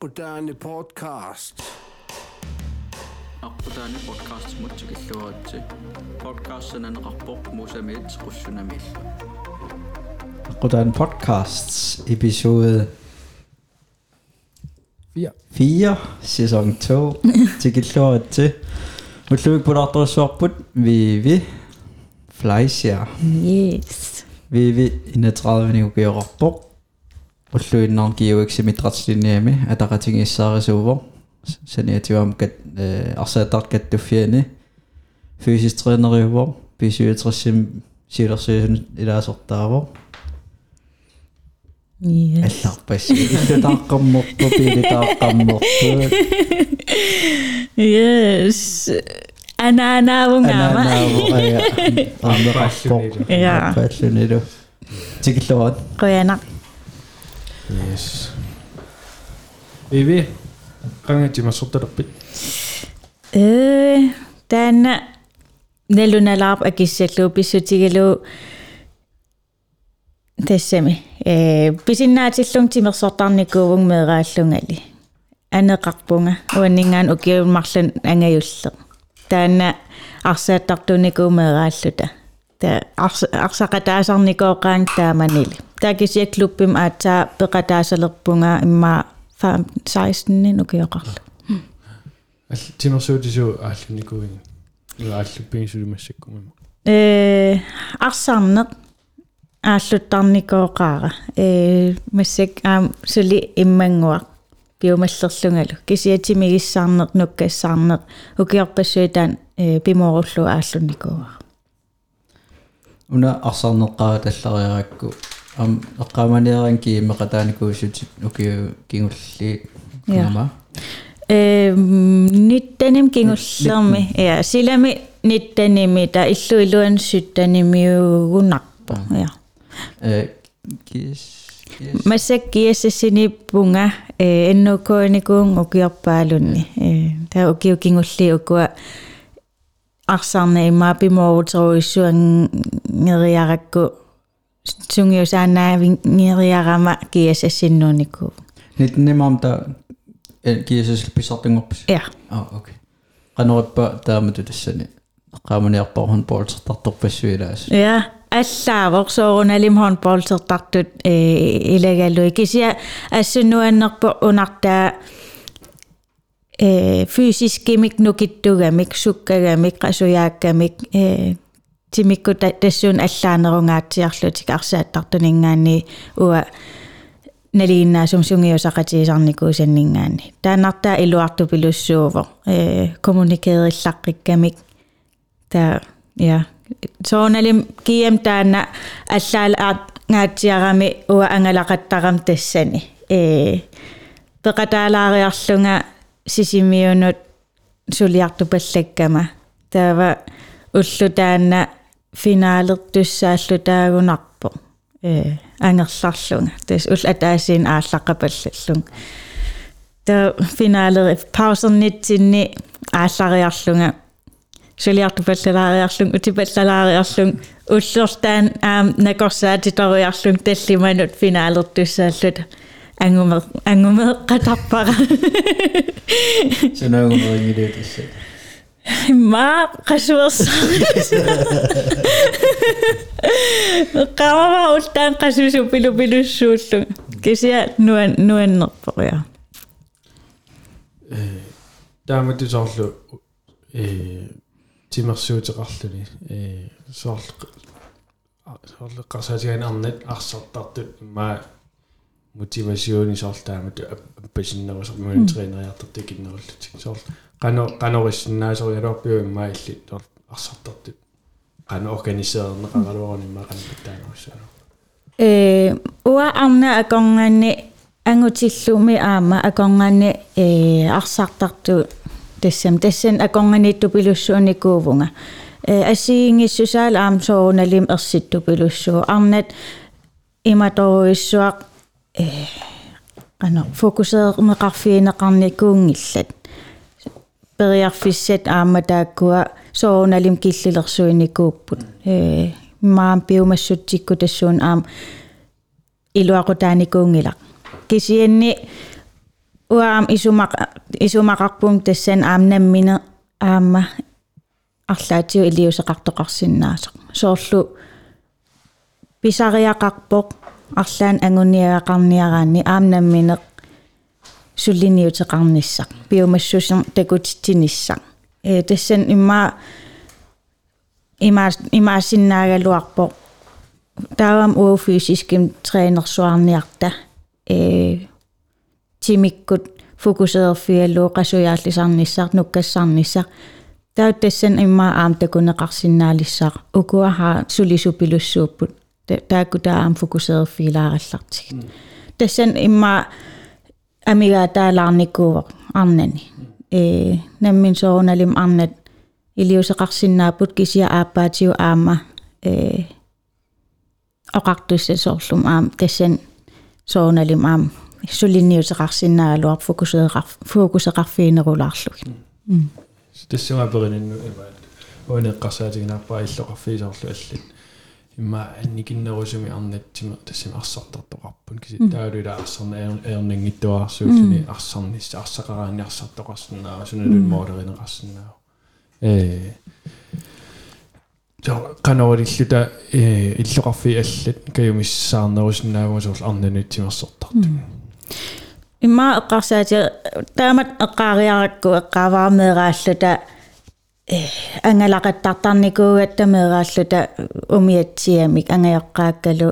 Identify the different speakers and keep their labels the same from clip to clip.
Speaker 1: Aquadani podcast.
Speaker 2: аққутаани подкаст мутсикиллуаратси подкастсананеқарпоқ мусамиит qussунамиилла
Speaker 3: Aquadani podcasts episode
Speaker 4: 4.
Speaker 3: 4 sæson 2 tikilluaratsi уллуик пулаарторуссуарпут виви флайсиа
Speaker 5: Yes.
Speaker 3: виви 31 укиоқарпоқ уллуиннаар киуиксимитратслиниами атақатингиссаарисуувор саниативам кат арсаатар каттуффиани фysiskt тренериувор писиутрissим силерсуусун илаасортаавор
Speaker 5: Yes.
Speaker 3: алларпасси иллутааққамморпу пилитааққамморпу
Speaker 5: Yes. Ананаавунгама.
Speaker 3: ананааву ая аммеқарпо
Speaker 5: Ja.
Speaker 3: паллунилу тикиллуат
Speaker 5: Qoyana.
Speaker 4: Yes. Vivi, qangati masortalerpit.
Speaker 5: Э тана нелуналаарп акиссаллуу писсутигалуу тассами э писиннаатиллун тимерсортарникуувун меэрааллунгали анеқарпунга уаннингаан укиуммарлун ангаюлле таана арсааттартуникуу меэрааллута та арсақатаасарникооqaang тааманили таакисиа клуббим аатсаа пеқатаасалерпунга имма 16 укиоқарлу
Speaker 4: Ал тимерсуутису ааллуникуин. Ига ааллуппигисулимассаккумама.
Speaker 5: э арсарнеq ааллуттарникооqaара э массак аам сули иммангуа пиумаллерлунгалу кисиатимигиссаарнеq нуккассаарнеq укиорпассуитаан э пимооруллу ааллуникуа
Speaker 3: уна арсарнеққаа таллариаракку ам эққаманиеран киимеқатааникуусутит укиу кингулли
Speaker 5: Ja.
Speaker 3: нама
Speaker 5: э ниттаним кингуллерми я силами ниттаними та иллу илуан суттанимиугунарпо я
Speaker 3: э кис кис
Speaker 5: массак киассасини пунга э эннуконикуун укиорпаалунни э та укиу кингулли укуа арсарна имаа пимоорутеруиссуангериаракку сунгиусаанаавингериарама киассассиннуунику
Speaker 3: нитнимаам та э кисэс писартунгорпис
Speaker 5: я
Speaker 3: а окей канериппа таамату тассани эққаманиарпархун поолсертарторпассуилаас
Speaker 5: Ja, аллаавор сооруналим хонболсертартут э илагалуи кися ассунуаннерпо унартаа э фysискимик нукиттугамик суккагамик qasuyaakkamik э тимикку тассуун аллаанерунгаатсиарлутик арсааттартунингаани уа налииннаасум сунгиусақатиисарникуусаннингаани таанартаа илуарту пилуссуувор э коммуникеериллаққиккамик та я сооналим кием таана аллаала ngaatiarami uа ангалақаттарам тассани э пеқатаалаариарлунга сисимиунут сулиарту паллаккама таава уллу таана финаалертуссааллу таагунарпо э ангерларлунга тас ул атаасин ааллаққапаллаллун та финаалери паусернитсинни ааллариарлунга сулиарту паллалаариарлун утипаллалаариарлун уллертаан аам накорсаатиториарлун таллиманут финаалертуссааллут ангуме ангуме qatарпара
Speaker 3: санаагумерингилиутасса
Speaker 5: ма qasuersa qamama ultaan qasusu pilu pilussuullu kisia nuan nuannerporia
Speaker 4: Таамату соорлу э тимерсуутеқарлуни э соорлу соорлу қарсаатигаан арнат арсартартут имма мотивасиуни соорлтаамату аппасиннерусер мониторинериартарту киннеруллутик соорлу qano qanorissinnaasorialorpiu imma illit соор арсартартут qano органисеернеқаралуарни имма qanappattaanерусsaa
Speaker 5: э уа арна акоргаани ангутиллуми аама акоргаани э арсартарту тассам тассан акорганитту пилуссууникуувнга э ассигингиссусаал аам соорналим ерситту пилуссуу арнат иматоруиссуақ э ано фокусеермеқарфиинеқарникуунгиллат периарфиссат аама тааккуа соорналим киллилерсуиникууппут э маам пиумассутсикку тассуун аам илуақутааникуунгилақ кисианни uaam isumaq isumaqarpum tassan aamnammine aamma арлааtiu илиусеқартоқарсинаасақ соорлу писариақарпоқ арлаан агуниагақарниараани аамнамминеқ суллиниутеқарниссақ биомассусер такутитсиниссақ э тассан имма има имаасиннаагалуарпоқ таавам уу физиским тренерсуарниарта э тимиккут фокусеерфиаллуу qasujaаллисарниссаар нуккассарниссаар таа тассан имма аам такунеқарсинаалиссаар укуаха сулисупилуссууппут таакку таа аам фокусеерфилаараллартиг тассан имма амига таалаарникууа арнани э наммин соорналим арнат илиусеқарсинаапут кисия ааппаатиу аама э оқартусса соорлум аам тассан соорналим аам сулинниутеқарсинаалуар фокусееқар фокусеқарфиинерулаарлуги
Speaker 4: тассума перининну имаат уунеққарсаатигинаарпаа иллоқарфиисоорлу аллит имма анникиннерусуми арнатсима тассима арсартартоқарпун. Киси таалула арсарна эрнингиттуаарсууллуни арсарнисса арсақараани арсартоқарсинаа суналун моолеринеқарсинаа э. Жоо канаориллута э иллоқарфи аллат каюмиссаарнерусинаагума соорлу арнанутсимерсортарту
Speaker 5: имма эққарсаати таамат эққаариаракку эққааваармеерааллута ангалақаттартарникуугатта меерааллута умиатсиамик ангайоққааккалу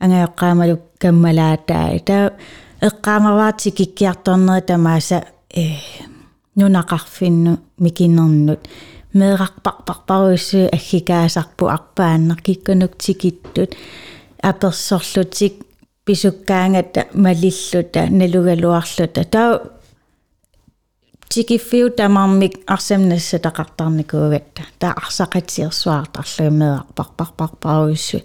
Speaker 5: ангайоққаамалу каммалаатаа таа эққаамаваати киккиарторнери тамааса э нунақарфинну микиннернут меэрарпарпарпаруссу аггикаасарпу арпааннар киккунук тикиттут аперсорлутик писуккаангата малиллута налугалуарлута таа тикиффиу тамармик арсамнасса тақартарникуугатта таа арсақатсиерсуартарлуимеэрпарпарпарпаруссу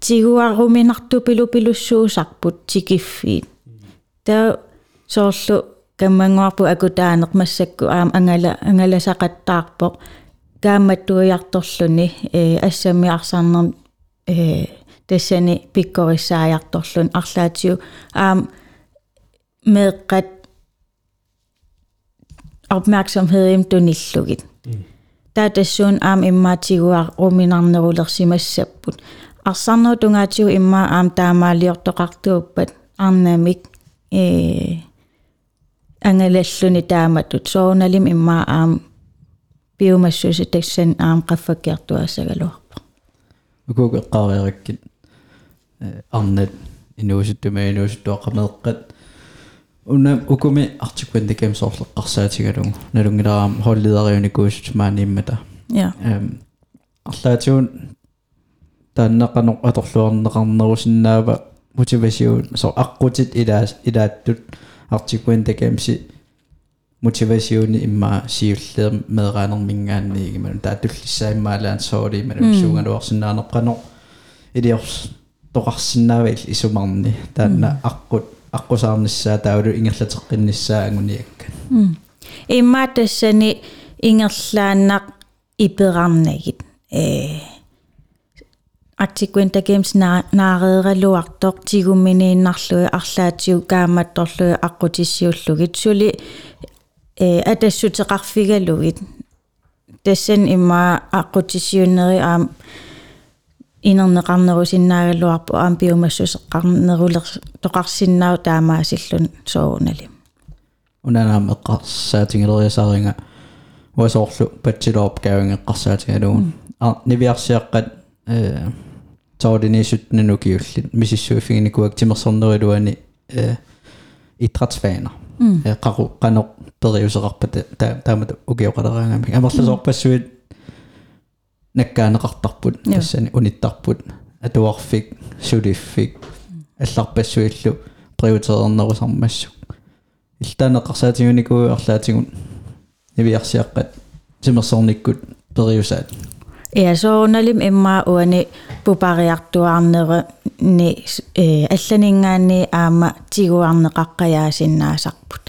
Speaker 5: тигуаруминарту пилупилуссуусарпут тикиффиит таа соорлу каммангуарпу акутаанеқ массакку аам ангала ангаласақаттаарпоқ гаамматтуиарторлуни э ассамиарсаарнер э тассани пиккориссааярторлун арлаатиу аам меэққат opmærksomhed им туниллугит таа тассуун аам иммаатигуар руминарнерулерсимассаппут арсарнуу тунгаатигу имма аам таамаалиортоқартууппат арнамик э ангалаллуни тааматут соорналим имма аам биомассуси таксан аам qaffakkiartuassaгаluарпа
Speaker 3: укук эққаариараккит арнат инуусуттума инуусуттуаққамеэққат уна укуми артикван декем соорлеққарсаатигалугу налунгилараам холлидериуникуусут мааниммата
Speaker 5: ja
Speaker 3: эм арлаатиун тааннақанеқ аторлуарнеқарнерусиннаава мотивасиун со аққутит илаас илааттут артикван декемси мотивасиуни имма сиуллеер медераанермингаанниигималу таатуллиссаиммаалаан соолималу суунгалуарсинаанеққанеқ илиорс тоқарсинаавал исумарни таанна аққут аққусаарниссаа таулу ингерлатеққинниссаа агуниакка
Speaker 5: имма тассани ингерлааннақ иперарнагит э артикуинта геймс наареералуартоқ тигумминииннарлуи арлаатиу кааматторлуи аққутиссиуллугит сули э атассутеқарфигалугит тассан имма аққутиссиуннери аам инернеқарнерусиннаагалуарпу аам биомассусеққарнерулер тоқарсиннаау таамаасиллун соорунали.
Speaker 3: Унанаам эққарсаатингелериасааринга уасоорлу патсилоопгаавингеққарсаатигалуун а нивиарсиаққат э тоординисуттнану киуллит мисиссуиффигникуак тимерсорнерилуани э итратсфаана э қару қанеқ периусеқарпата таамат укиоқалераангами амерласоорпассуит наккаанеқартарпут тассани униттарпут атуарфик сулиффик алларпассуиллу приоритеернерусармассу иллаанеқарсаатигуникуу арлаатигун нивиарсиаққат тимерсорниккут периусаат
Speaker 5: Ja, soornalim imma uani pupariartuarnere ni eh allaningaani aama tiguarneqaqqajaasinnaasaarput.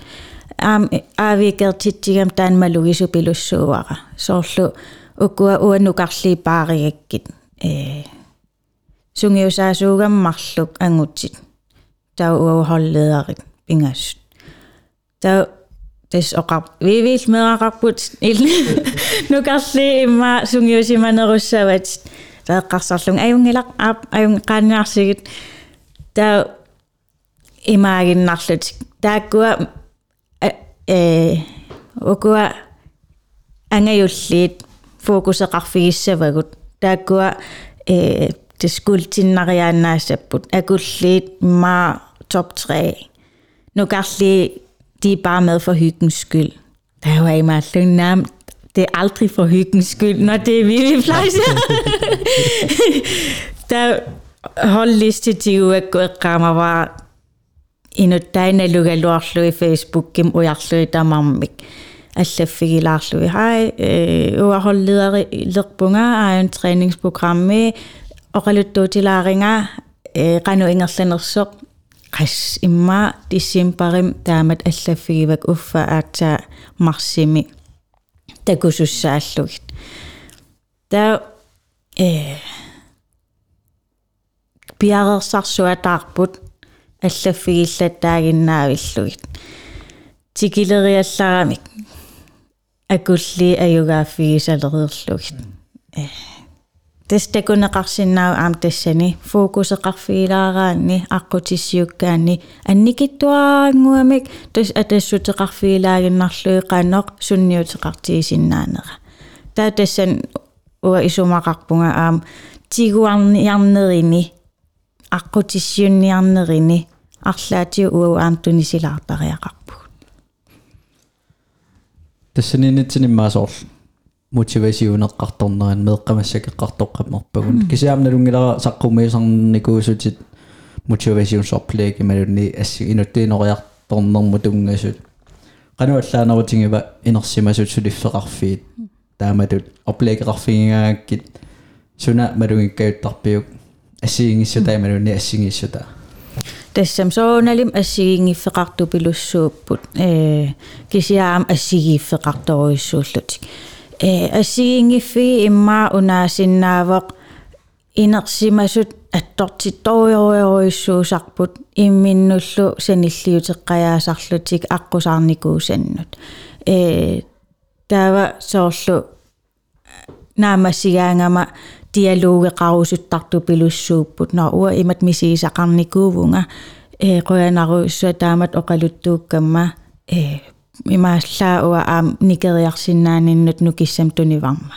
Speaker 5: Aam aavikertittigam taanmalugisu pilussuuara. Soorlu ukua uannukarliipaarigakkit э сунгиусаасуугаммарлук ангутсит тау уауһорлеерик пингассут тау тас оқар вивил мерақарпут ил нукарли имма сунгиусиманеруссават тааққарсарлун аюнгилақ аап аюнг қаанниарсигит тау имаагиннарлут тааккуа э укуа ангаюллиит ukua angajulliit fokuseqarfigissavagut taakkua э tiskultinnariaannaassapпут akulliit imma top 3 nukarli de er bare med for hyggens skyld. Der er jo ikke meget nærm. Det er aldrig for hyggens skyld, når det er Vivi Fleischer. der holdliste de jo at gå rammer var inuttain alugaluarlu i facebookim ujarlu tamammik аллаффигилаарлуи хай э уахоллидери лерпунга аан тræningsprogrammi оқалуттуутилааринга э қану ингерланерсоқ qas imma dissimparim taamat allafigivak uffa aatsa marsimi takusussaallugit ta э piarersarsuataarput allafigillаттаагиннаавиллугит тикилериалларамик акулли аюгааффигисалериерлугит э тестакунеқарсиннаау аам тассани фокусеқарфигилаараанни аққутиссиуккаанни анникиттуаангуамик тас атассутеқарфигилаагиннарлуи қаноқ сунниутеқартигисиннаанера таа тассан уа исумақарпунга аам тигуарниарнерини аққутиссиунниарнерини арлаатиу уау аам тунисилаартариақарпуг
Speaker 3: тассанинитсиниммаасоор мотивасиунеққарторнеран меэққамассакеққартоққаммарпагун кисиамналунгилара саққумиусарникуусутит мотивасиунсорплеги малунни асси инуттиинериарторнерму тунгасут qanu-allaanarutigiva inersimasut suliffeqarfiit taamatut oplekеqarfigigaakкит суна малугиккаютtarpiuk ассигингиссутай малунни ассигиссута
Speaker 5: тассам сооналим ассигингиффеқартупилуссууппут э кисиаам ассигииффеқарторуиссууллутик э ассигингиффи имма унаасиннаавеқ инерсимасут аттортитториориориссуусарпут имминнуллу саниллиутеққаяасарлутик аққусаарникуусаннут э таава соорлу наамассигаангама диалогеқарусуттарту пилуссууппут наа уа имат мисиисақарникуувунга э қоянаруиссуа таамат оқалуттууккамма э имааллаа уа аам никериарсиннааниннут нукиссам туниварма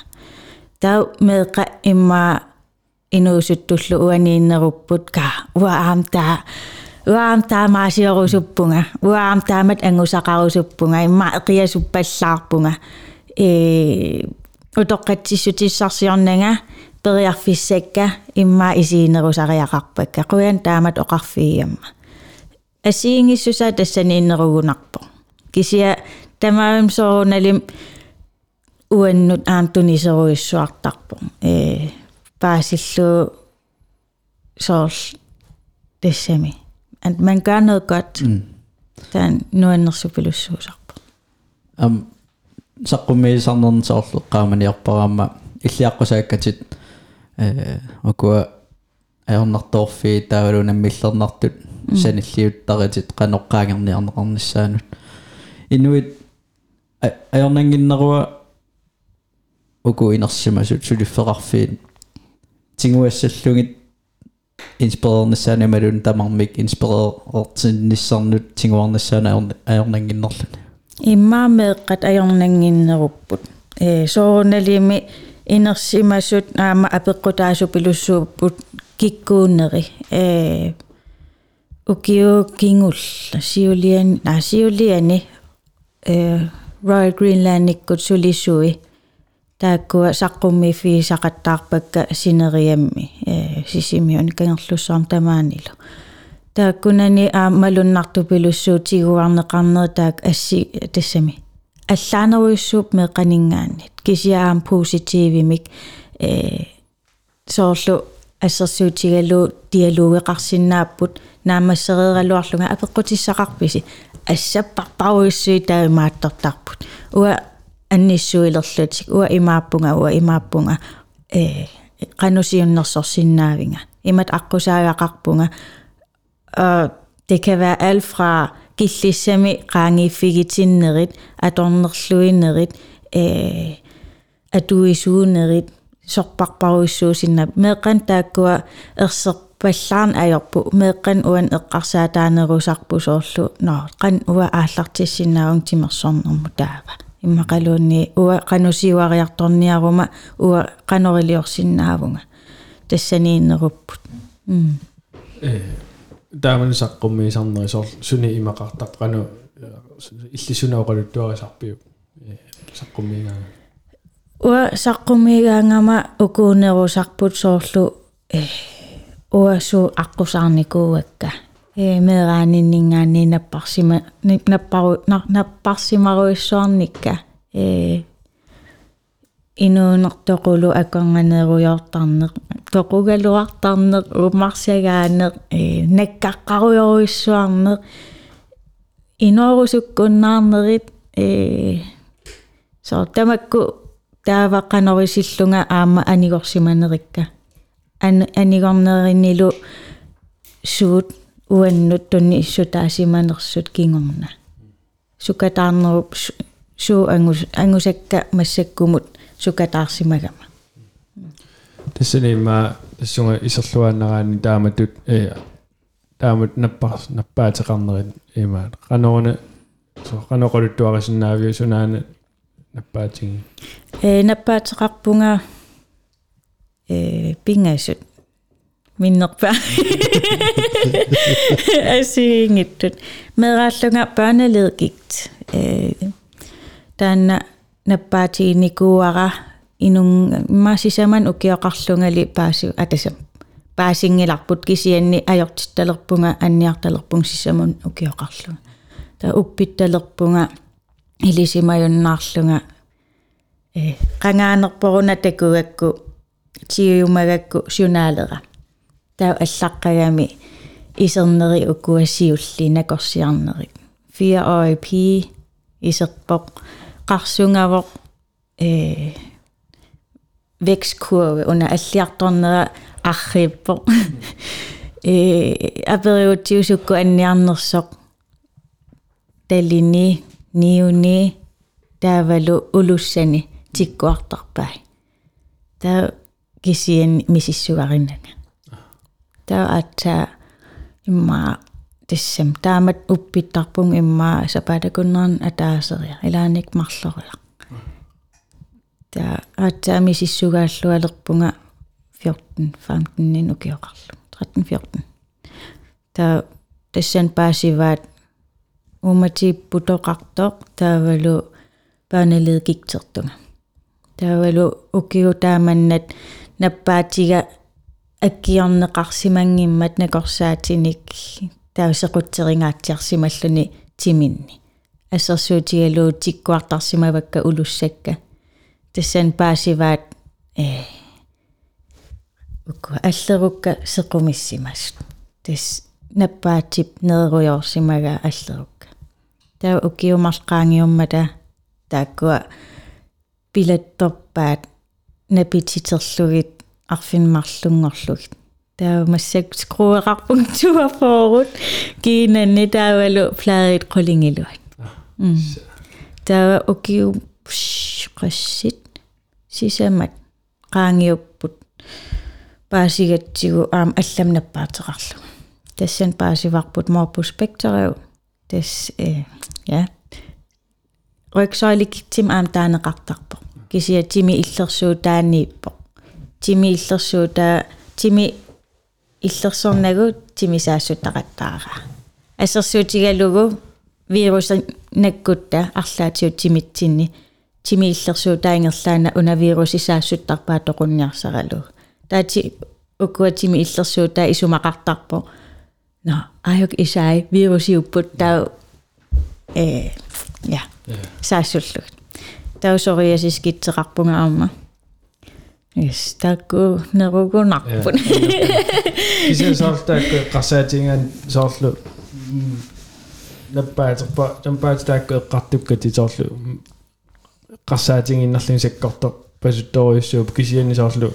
Speaker 5: таа меэқа имма инуусуттуллу уанииннеруппут ка уа аам таа уаам таамаасиорусуппунга уаам таамат ангусақарусуппунга имма эқиасуппаллаарпунга э утоққатсиссутиссарсиорнага периарфиссакка имма исиинерусариақарпакка қуян таамат оқарфииамма ассиингиссуса тассанииннеругунарпо кисия тамаам соорналим уаннут аамтунисеруиссуартарпо э паасиллу соор тассами at man gør noget godt mm. der er nuannersuppilussuusarpo
Speaker 3: am саққуммиисарнерн соорлеққааманиарпараама иллиаққусааккатит э акуа аернарторфи таавалунаммиллернартут саниллиуттаритит каноққаангерниарнеқарниссаанут инуит аернангиннеруа уку инерсимасут сулиффеқарфиит тингуассаллугит инспирернissaanамалун тамармик инспиререртинниссарнут тингуарнассаана аернангиннерлут
Speaker 5: иммаамеэккат аёрнангиннеруппут э соорналими инерсимасут аама апеққутаасу пилуссууппут киккуунери э укио кингулла сиулиан на сиулиани э Royal Greenland-никкут сулиссуи тааккуа саққумми фи сақаттаарпакка синериамми э сисимиун кангерлуссаам тамаанилу тааккунани аа малуннарту пилуссуутигуарнеқарнер таак асси тассами аллаанеруйуссууп меқанингааннит кисиаам поситивимик э соорлу ассерсуутигалу диалогеқарсинааппут наамассереералуарлунга апеққутиссақарписи ассаппарпаруиссуи таимааттартарпут уа анниссуилерлутик уа имааппунга уа имааппунга э qanusиуннерсорсиннаавинга имат аққусаагақарпунга og det kan være alt fra киллиссами qaangiiffigitinnеrit аторнерлуинерит э атуисуунерит сорпарпаруиссуусинна меэкъан тааккуа ерсерпаллаарн аёрпу меэкъан уан эққарсаатаанерусарпу соорлу но қан уа ааллартиссинааун тимерсорнэрму таава. Иммақалуунни уа қанусиуариарторниарума уа қанорилиорсиннаавунга тассанииннеруппут. М
Speaker 4: э тааман саққуммиисарнери соор суни имақартақ кану иллисунаоқалуттуарисарпиу э саққуммиигаа
Speaker 5: уа саққумигаангама укуунерусарпут соорлу э уасу аққусаарникууакка э мерааниннингаани наппарсима наппару наппарсимаруиссуарникка э инуунертоқулу аканганеруйортарнеқ тоқугалуартарнеқ умарсагаанеқ э наккаққаруйоруиссуарнеқ инуорусуккуннаарнерит э со тамакку тааваққанорисиллунга аама анигорсиманерикка ан анигорнериннилу суут уаннут тунни иссутаасиманерсут кингорна. Сукатаарнеруп суу ангус ангусакка массаккумут сукатаарсимагама
Speaker 4: тассанима тассунга исерлуааннараани тааматут э таамат наппар наппаатеқарнерит имаат канорна со каноқолуттуарисиннаавиу сунаана наппаатиги
Speaker 5: э наппаатеқарпунга э пингасут миннерпа асиингиттут мерааллунга børneledgigt э таанна наппаатигиникууара инун маасисаман укиоқарлунгали паасу атасам паасингиларпут кисианни ajortittalерпунга анниарталерпун сисамун укиоқарлунга. Та уппитталерпунга илисимаюннаарлунга э qangaanерпоруна такугакку тиуюмагакку сюнаалера. Таа аллаққагами исернери укуассиулли накорсиарнери 4-årig pige исерпоқ қарсунгавоқ э vækstkurve under аллиарторнера аррииппо э апериутиусукку анниарнерсоқ талини ниуни таавалу улуссани тиккуартарпай таа кисиан мисиссугариннага таа атта имма тассам таамат уппиттарпун имма сапаатакуннеран атаасериа илааник марлориа таа атта мисиссугааллуалерпунга 14 15 нин укиоқарлу 13 14 таа тассан паасиваат уматииппутоқартоқ таавалу børneledgigtертунга таавалу укиу тааманнат наппаатига аккиорнеқарсимангиммат накорсаатиник таусеқутсерингаатсиарсималлуни тиминни. Ассерсуутигалуу тиккуартарсимавакка улуссакка. Тассан паасиваат э укку аллерукка сеқумиссимас тас наппаатип нерруйорсимага аллерукка. Таа укиумарқаангиуммата тааккуа пилатторпаат напититерлугит арфинмарлунгорлугит Daar massak skruararpunktua forut kiinanni taavalu plaariit qulingiluat. Taava ukiu qassit sisamat qaangiupput paasigatsigu aam allamnappaarteqarlu. Tassan paasivarput moorpuspektoriu tas э ja rygsoilikitsim aam taaneqartarpo. Kisiatimi illersuutaaniippo. Timi illersuutaa timi иллерсуу таа тими иллерсорнагу тими саассутақаттаара ассерсуутигалугу вирус наккутта арлаатиу тимитсинни тими иллерсуу таингерлаана унавируси саассуттарпаа тоқунниарсаралу таати укуа тими иллерсуу таа исумақартарпо no ajok isai virusiupput tau э. ja саассуллуг таусориасис китсеқарпунга аама Yes, такку нерукунарпун.
Speaker 4: кисиан соорлтаак қарсаатингаан соорлу наппаатерпа тампаат таакку эққартуккати соорлу қарсаатингиннерлин саккорто пасутториуссуу кисиани соорлу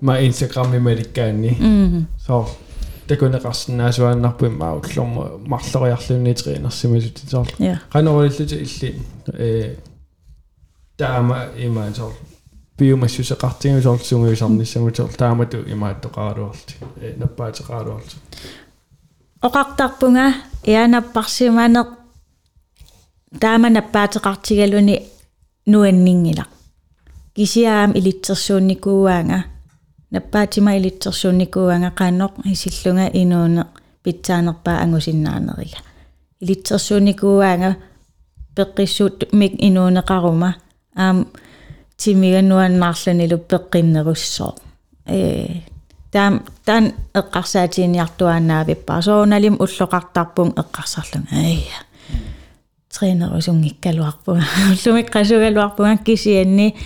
Speaker 4: ма инстаграмми маликкаанни соор такунеқарсинаасуааннарпу иммаауллорма марлориарлуни триинерсимасутитсоор
Speaker 5: Ja.
Speaker 4: qanoriillute illi э таама имаасоор биомассусеқартигусоор сунгуисарниссамутоор таамату имааттоқаралуарти э наппаатеқаралуарти
Speaker 5: Oqartarpunga ianapparsimaneq taamanappaatеqartigaluni nuanninngila. Kisiaam ilitsersuunnikuuaanga наппаатима илитсерсуунникууанга qaannoq isillunga inuune питсаанерпаа ангусиннаанерига илитсерсуунникууаanga пеққиссуут мик инуунеқарума аам тимиганнуаннаарланилу пеққиннеруссоо э таам таан эққарсаатииниартуааннаавиппаа соуналим уллоқартарпун эққарсарлун. Ая тренерусунгиккалуарпуга уллумиккасугалуарпуга кисианни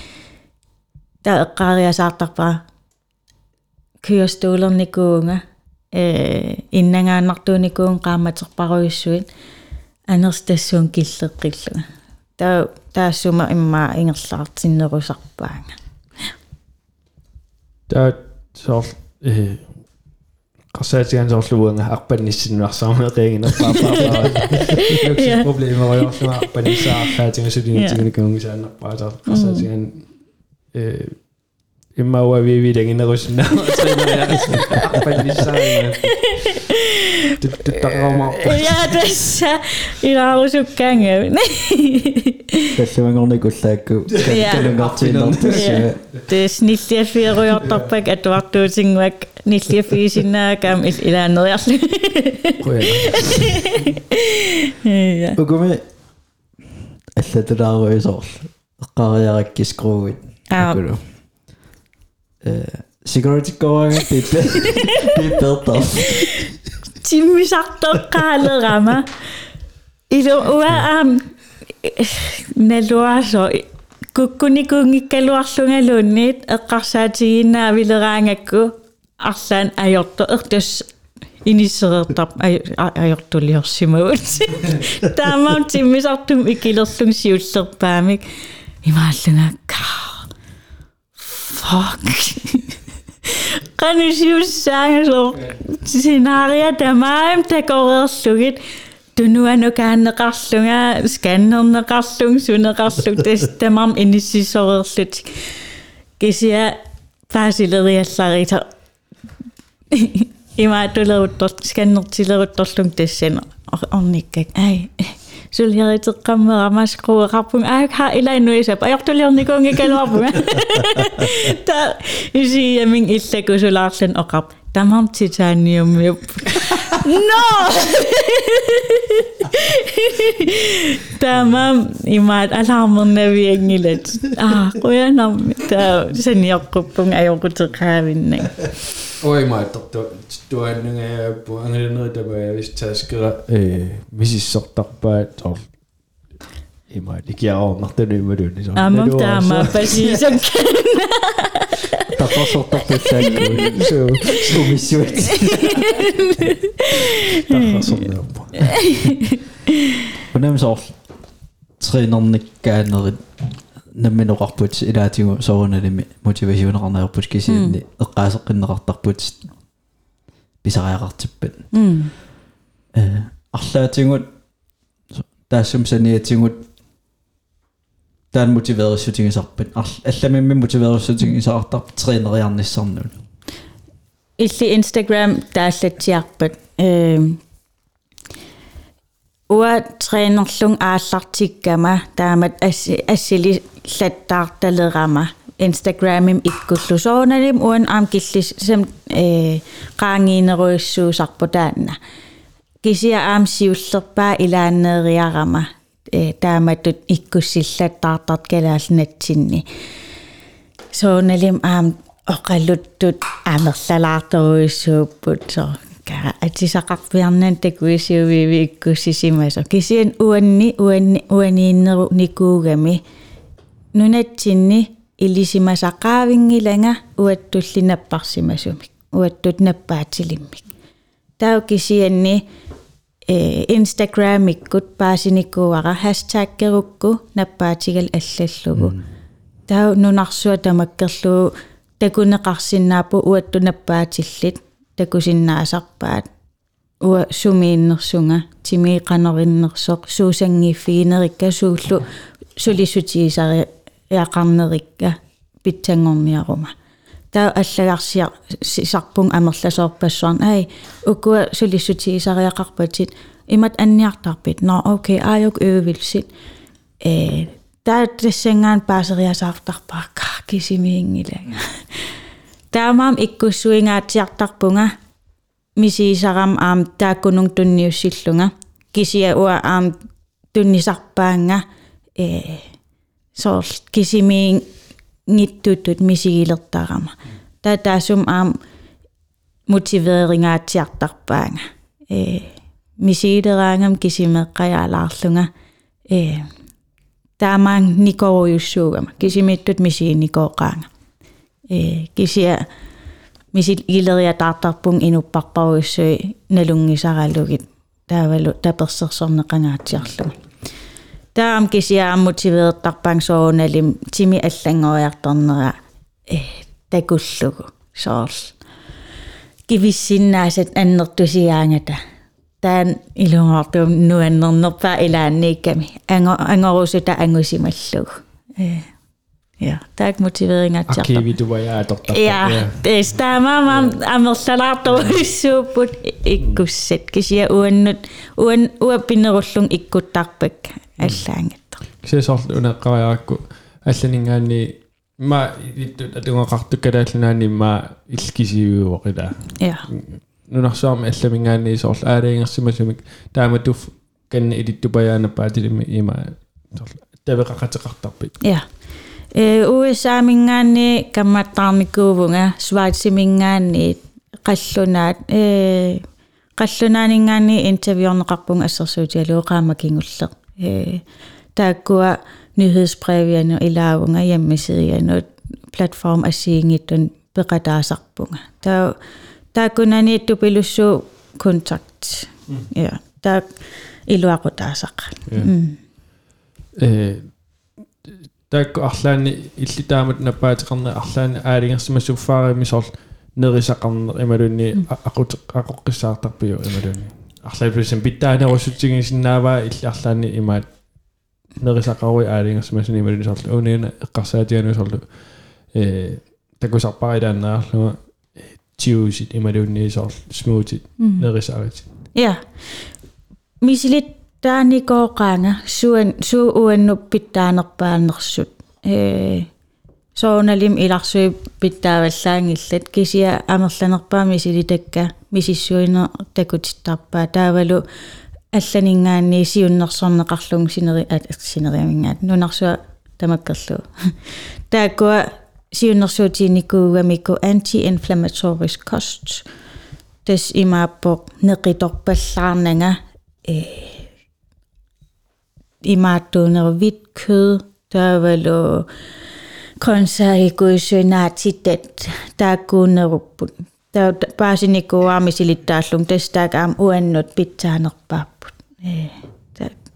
Speaker 5: таа эққаариасаартарпаа кюстуулерникуунга э иннангааннартууникуун qaamaterparuissuit анерстассуун киллеққиллуга таа таассума иммаа ингерлаартиннерусарпаanga
Speaker 4: таа соор э qassaatigan soorluuanga arpannissinnuarsaarmeqeeginерпаапаа
Speaker 5: Ja.
Speaker 4: проблемериорлуга арпанниссааффаатингасулингитигникунгусааннарпаатаа qassaatigan э Imauer Wehweding in der Rüschen.
Speaker 5: Ja, tässä ihan
Speaker 3: osu
Speaker 5: känge.
Speaker 3: Tässä
Speaker 5: on onne kun säkku. Kälyn katsin on tässä. Tässä niitä fiiru jottapäk, että ja,
Speaker 3: singuäk. Niitä fiisin
Speaker 5: nääkään,
Speaker 3: missä ilään nojasli. Onko me...
Speaker 5: Että tätä een iso. Kaariarekkiskruuvit. Joo. security going,
Speaker 3: det er det, det er bedre.
Speaker 5: Jimmy Sartokkalle rammer. Itu uam neluarso kukkuni kungi kaluarlungalunnit eqqarsaatiginnaa vileraangakku arlaan ajorto ertus inissereertar ajortuliorsimagut taamaun timmisartum ikilerlung siullerpaamik imaallangaakkaa fuck. Kondisius sangesloh. Sinaria damaim takorer sugit. Du nu er nok en rastung af skanderne rastung, sunde rastung, det stemmer om ind i sidste året slet. Gæsier, faktisk lavede jeg slagter. I mig, du lavede skanderne til lavede rastung, det sender. Og ikke, ej. Juliette kamera maskro rapung ah kha ilai no isap ayok tulion niko ngekel rapung ta isi yaming ille ko sularsen okap tamam titanium yup no! Tamam imat alarmen nabi engilet ah qoyanam ta seniorquppung ayoquteqaavinnak аёрутеқаавиннак
Speaker 4: ой маатторту туаннугааппу ангилнеритабаа вистааскера э мисиссортарпаат соор имаат икиаорнартуну ималуни соор
Speaker 5: амам таама пасисан
Speaker 3: тафасортартуллаакку
Speaker 4: соо
Speaker 3: сумиссуит
Speaker 4: тафасорнерпа
Speaker 3: унамсоор тренерниккаанерит намминеқарпут илаатигу соорналими мотивасионеқарнерпут кисиинни эққаасеққиннеқартарпут писариақартиппат э арлаатингут таассум саниатингут таан мотивериссутигисарпат алламимми мотивериссутигисаартар тренериарниссарнут
Speaker 5: илли инстаграм тааллатсиарпат э уа тренерлун ааллартиккама таамат асси ассили латтаарталерама инстаграмим иккуллу сооналим уан аам киллис сам э qaangiineruissuusarpu таанна кисиа аам сиуллерпаа илааннериарама э тааматут иккуссиллаттаартарт калаалнатсинни сооналим аам оқалуттут амерлалаарторуиссууппут со ка атисақарпиарнан такуисиувиви иккуссисимасо кисиан уанни уанни уанииннеру никуугами нунатсинни илисимасақаавингиланга уаттуллинаппарсимасумик уаттут наппаатилиммик тау кисианни э инстаграмиккут паасиниккуара хаштаггерукку наппаатигал аллаллугу тау нунарсуа тамаккерлуу такунеқарсинаапу уатту наппаатиллит такусиннаасарпаат уа сумииннерсунга тимииқанериннерсоқ суусангиффигинерикка сууллу сулисутиисари яақарнерикка питсангорниарума таа аллагарсиа сисарпун амерласоорпассуарн ай укуа сулиссутиисариақарпатит имат анниартарпит но окей аажук øvelsит э таа тассангаан паасериасаартарпаа кисимиингилага таамаам иккуссуингаатиартарпунга мисиисарам аам тааккунун тунниуссиллунга кисия уа аам туннисарпаанга э соорл кисимиин ниттуттут мисигилертаарама таа таасум аам мотивеeringaatiartarpaanga э мисигилераангам кисимеққаяалаарлунга э таамаан никоруйуссуугама кисимиттут мисигиникооқаanga э кисия мисил илериатаартарпун инуппарпаруйуссуи налунгисаралугит таавалу таперсерсорнеқангаатиарлуга таам кисиаам мотивеэртарпаан соуналим тими аллангориарторнера э такуллугу соорл кивиссиннаасат аннертусиаангата таан илунгортум нуаннернерпаа илаанниикками анго ангорусута ангусималлугу э Ja, tämäkin motivering at jata.
Speaker 4: Akivi tuva jää totta.
Speaker 5: Ja, teis tämä mä ammersala toisuuput ikkusset kisiä uennut uun uopinnerullung ikkuttarpek allaangatta.
Speaker 4: Se sortuna qariaakku allaningaanni ma tungeqartukkalaallinaanni ma ilkisiuuqila.
Speaker 5: Ja.
Speaker 4: Nunarsuarmi allamingaanni sorl aaliingersimasumik taama tuff kanni ilittupajaanapaatilimi ima sorl taveqaqateqartarpik.
Speaker 5: Ja. USA-мингаани камматтаарникуувунга Schweiz-мингаани qallunaat э qallunaanингаани интервьюорнеқарпунга ассерсуутиалуу qaamakingulle э тааккуа nyhedsbrevjanu ilaavunga hjemmesidianut platform asiingittun peqataasarpunga taa taakkunani tupilussu kontakt ja taa iluaqutaasaq
Speaker 4: э таакку арлаани иллитаамат наппаатеқарне арлаани аалингерсимассуффаарими сорл нерисақарнер ималунни ақут ақоққиссаартарпиу ималунни арлаипписам питтаанерусутсигисиннааваа илли арлаани имаат нерисақаруи аалингерсимассуни ималунни сорл униина эққарсаатиану сорлу э такусарпаридааннаарлуга тиусит ималунни сорл смуутит нерисаарит
Speaker 5: ja misilit taanikooqaanga suan suu uannup pittaanerpaanersut ee soonalim ilarsui pittaavallaangillat kisia amerlanerpaa misilitakka misissuina takutittarpaa taavalu алланингаанни сиуннерсорнеқарлуг синери ат синериамингаат. Нунарсуа тамаккерлу тааккуа сиуннерсуутиникуугамикку anti inflammatory cost тас имааппо неқиторпаллаарнага i maddun, og hvidt kød, der var lå grøntsager, kuisinati, der kunne der pääsin niinku aamisille taslun testaakaam uennut pitsaanarpaaput.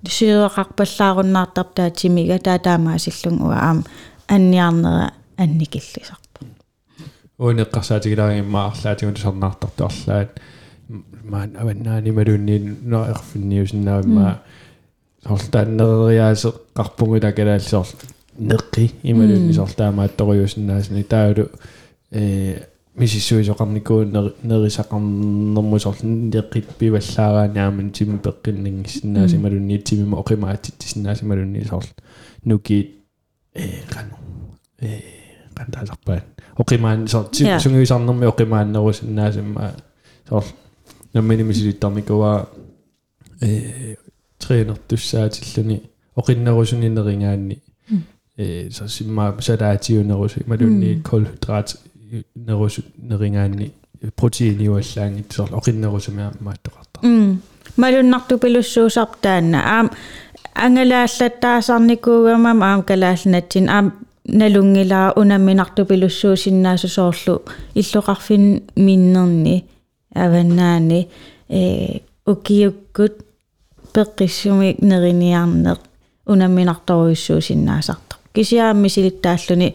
Speaker 5: Syörakpallaarunnaartarp taa
Speaker 4: timiga taa taamaasillun uaam anniarnera annikillisarpa. Uineqqarsaatigilaangimmaarlaatigun sarnaartartuarlaat maan avannaanimalunniin no erfinniusinnaavimmaa mm. Қарпунгула калаалсоор неққи ималунни сортаамаатторюусиннаасни таалу э мисиссуисоқарникуун нерисақарнэрму сорл неққит пиваллаарааниаман тими пеққиннингиссиннаас ималунни тимима оқимаатиттисиннаас ималунни сорл нуки э қано э qantaasarpaat oqimaan sor sungiusarnermi oqimaannerusиннаасимма сор намминимисилиттарникуа э трeenertussaatilluni oqinnerusuninneringaanni э så simma sadaatiunerus malunni kolhydrat nerusut neringaanni proteiiniuallaangit sor oqinnerusumia maattoqarta
Speaker 5: малуннартупилуссуусартаанна аам ангалааллаттаасарникуугамам аам калаалнатсин аам налунгилаа унамминартупилуссуусиннаасу соорлу иллоқарфин миннерни аваннаани э укиуккут пеққиссумик нериниарнеқ унамминарторуйуссуусиннаасартар кисиаамми силиттааллуни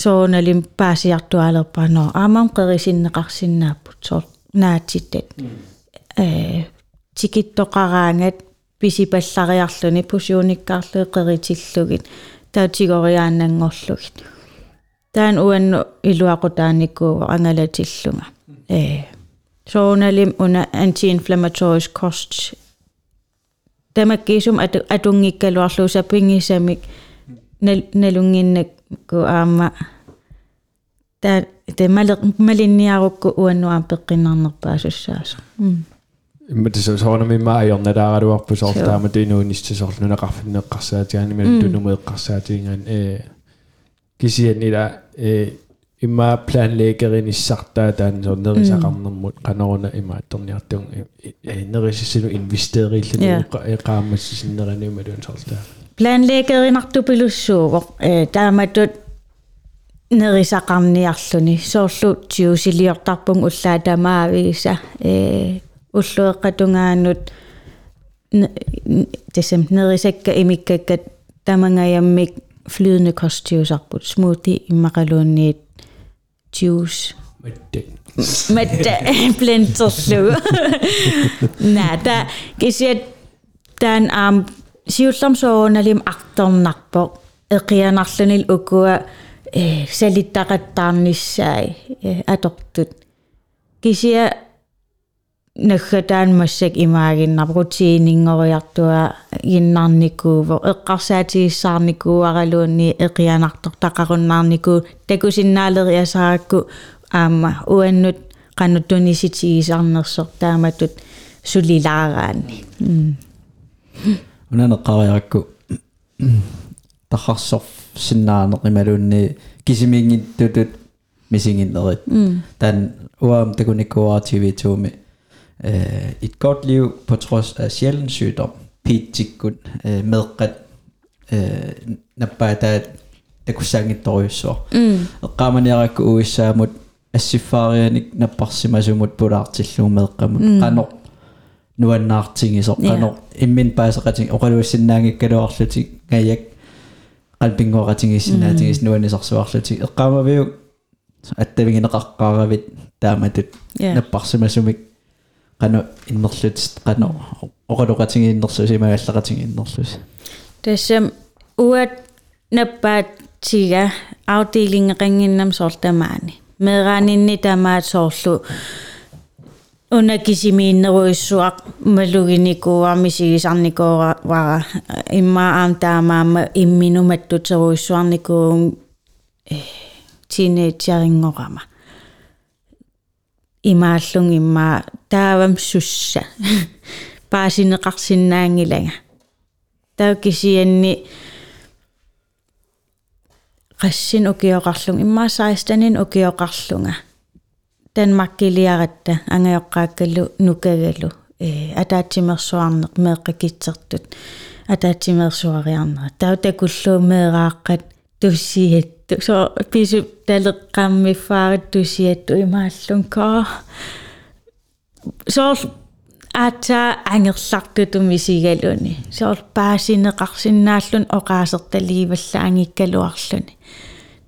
Speaker 5: soonalin paasiartualerpa no aamam qerisinneqarsinnaaput soor naatittat э tikittoqaraangat pisipallariarluni pusiunikkaarlu qeritillugit tautigoриааннангорлугит таан уанну илуақутааниккуу ангалатиллунга э сооналим уна anti-inflammatory costs тамаккиисум ату атунгиккалуарлуса пингисамик налунгиннак ку аама та те малер малинниарукку уаннуам пеққиннарнерпаасуссааса
Speaker 4: имма тисо соорнами ма аёрналаагалуарпу соортаама тинуунистисор нунеқарфиннеққарсаатигаани мал тунумеэққарсаатигаан э кисианнила э имма планлеэгеринissartaa таан соорнерисақарнэрмут канаруна има атторниартун э нерисисилу инвестерииллани эқаамассисиннераниума луун соортаа
Speaker 5: планлеэгеринартупилуссууго э тааматут нерисақарниарлүни соорлу тиусилиортарпун уллаа тамаависа э уллуэққатунгаанут тесэм нерисакка имиккаккат тамангаяммик flydende kostjuicearput smoothie иммақалуунниит juice.
Speaker 4: Mutta
Speaker 5: plentoslu. Nä, tää kisiä tän am ook soona lim aktam dan Eqianarlunil ukua selittaqattaarnissai atortut. je. Наггатаан массак имаагиннар рутиинингориартуа гиннарникууво эққарсаатигиссаарникууаралуунни эқианартор тақаруннаарникуу такусиннаалериасаакку аама уаннут qanuttunisitigisarnersor taamatut sulilaaраани
Speaker 3: унанеққариаракку тахарсор синнаанеқималуунни кисимингиттутут мисингиннерит таан уаам такуниккуаа TV2-ми øh, et godt liv på trods af sjælden sygdom. Pitikut øh, medqat øh, napata takussangittoriussua.
Speaker 5: Mm.
Speaker 3: Qaamaniarakku uissaamut ассиффаарианик наппарсимасумут пулаартиллуу меэкъамут qanor nuannaartingisor qanor immin paaseqating oqaluussinaangikkaluarlutik ngajak qalpingoqatingissinaatingis nuanisarsuarlutik eqqaamaviu attavingинеқарқааравит тааматут наппарсимасумик qanu innerlut qanu oqaluqatingiinnersus imagalleqatingiinnersus
Speaker 5: тассам уат наппаат тига afdelingeqanginnam soortamaani meeraninni tamaat soorlu unakisimiinneruissuaq maluginikууarmisigisarnikuura vara imma aam taamaama imminumattutseruissuarnikuun teenageringorama имааллун имма таавам сусса паасинеқарсинаангилага таа кисианни qassин укиоқарлун иммаа 16ин укиоқарлунга данмаркилиаратта ангайоққааккалу нукагалу э атаатсимерсуарнеқ меэққикитсертут атаатсимерсуариарнера таа такуллуу меэрааққат туссиатту со пису талеққаммиффаарит туссиатту имааллун каа соор ата ангерлартутуми сигалуни соор паасинеқарсинааллун оқаасерталиваллаангиккалуарлуни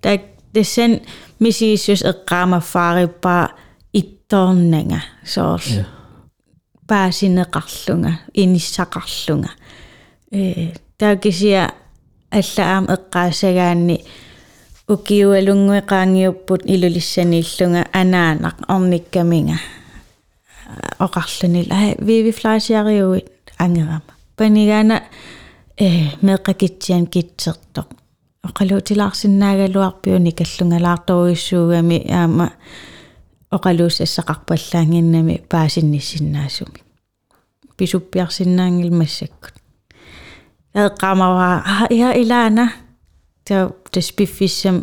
Speaker 5: так тесэн мисииссус эққаамаффаариппаа итторнага соор паасинеқарлунга иниссақарлунга э таакисиа аллаам эққаасагаанни укиуалунгуеқаангиуппут илулиссанииллунга анаанақ орниккаминга оқарлунил ай виви флаасиариуит ангерама панигана э меққакитсиан китсертоқ оқалуутилаарсиннаагалуарпиуни каллунгалаарторуиссуугами аама оқалууссассақарпаллаангиннами паасинниссиннаасуми. Писуппиарсиннаангил массаккут qamava ah, ya ilana. Ta taspiffissam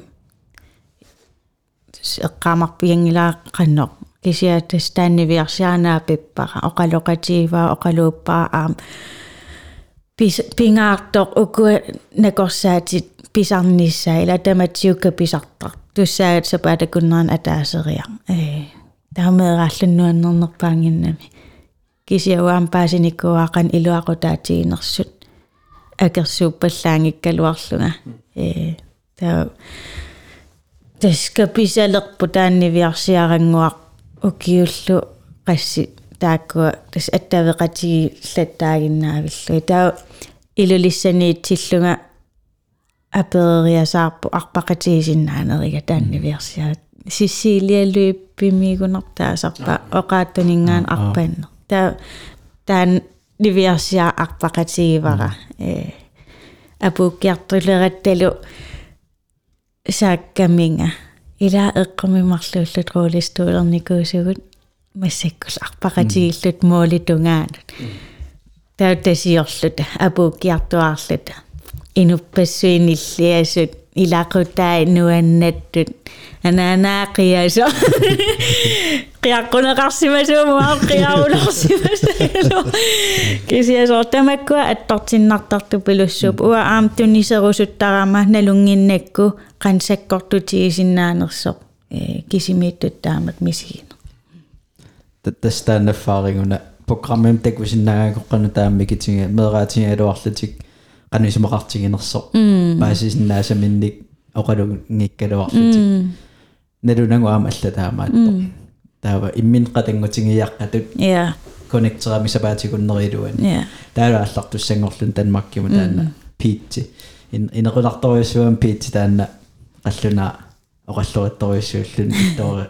Speaker 5: eqqaamarpiangilaa qannoq kisia tastaanniviarsianaa pippara oqaloqatiivaa oqaluuppaa aam pingaartoq ukua nakorsaatit pisarnissaa ila tamatsiukka pisartar tussaat sapatakunnaan ataaseriaq ee taameeraallannuannernerpaanginnami kisiauaam paasinikkuaaqan iluaqutaatiginersut акерсууппаллаангиккалуарлунга э таа таска писалерпу тааннивиарсиарангуақ укиуллу qassi тааккуа тас аттавеқатиги латтаагиннаавиллуи таа илулиссаниитсиллунга апериасаарпу арпақатигисиннаанерига тааннивиарсиаат сисилиалуиппимигунартаасарпа оқааттунингаан арпааннер таа таан нивиарсиа арпақатигивара э апуккиартулератталу сааккаминга ила эққумимарлууллут руулистуулерникуусугут массаккус арпақатигиллут муолитунгаанут таутасиорлут апуккиартуаарлут инуппассуиниллиасут ilakutai nuannattut ananaaqiaso qiaqquneqarsimasuumaa qiaularsimasa kisiasortamakkua attortinnartartu pilussuup ua aamtuniserusuttarama nalunginnakku qansakkortutigisinaanersoq kisimiittuttaamat misiina tattastaan erfaringuna programmim
Speaker 3: takvisinnagaaqoqqanu taammikitsinga meeraatigialuarlutik тааммикитига мераатига алуарлутик qanusumaqartiginerso paasisиннаасаминник оқалунгиккалуарлутик налунагу аама аллатаамаатто таава иммин qatangutigiaqqatut
Speaker 5: я
Speaker 3: коннектерами сапаатикуннерилуан
Speaker 5: я
Speaker 3: таала аллартуссангорлун танмаккиму таана пиитси инеруларторюссуам пиитси таана qalлуна оқаллуатторюссууллун тоо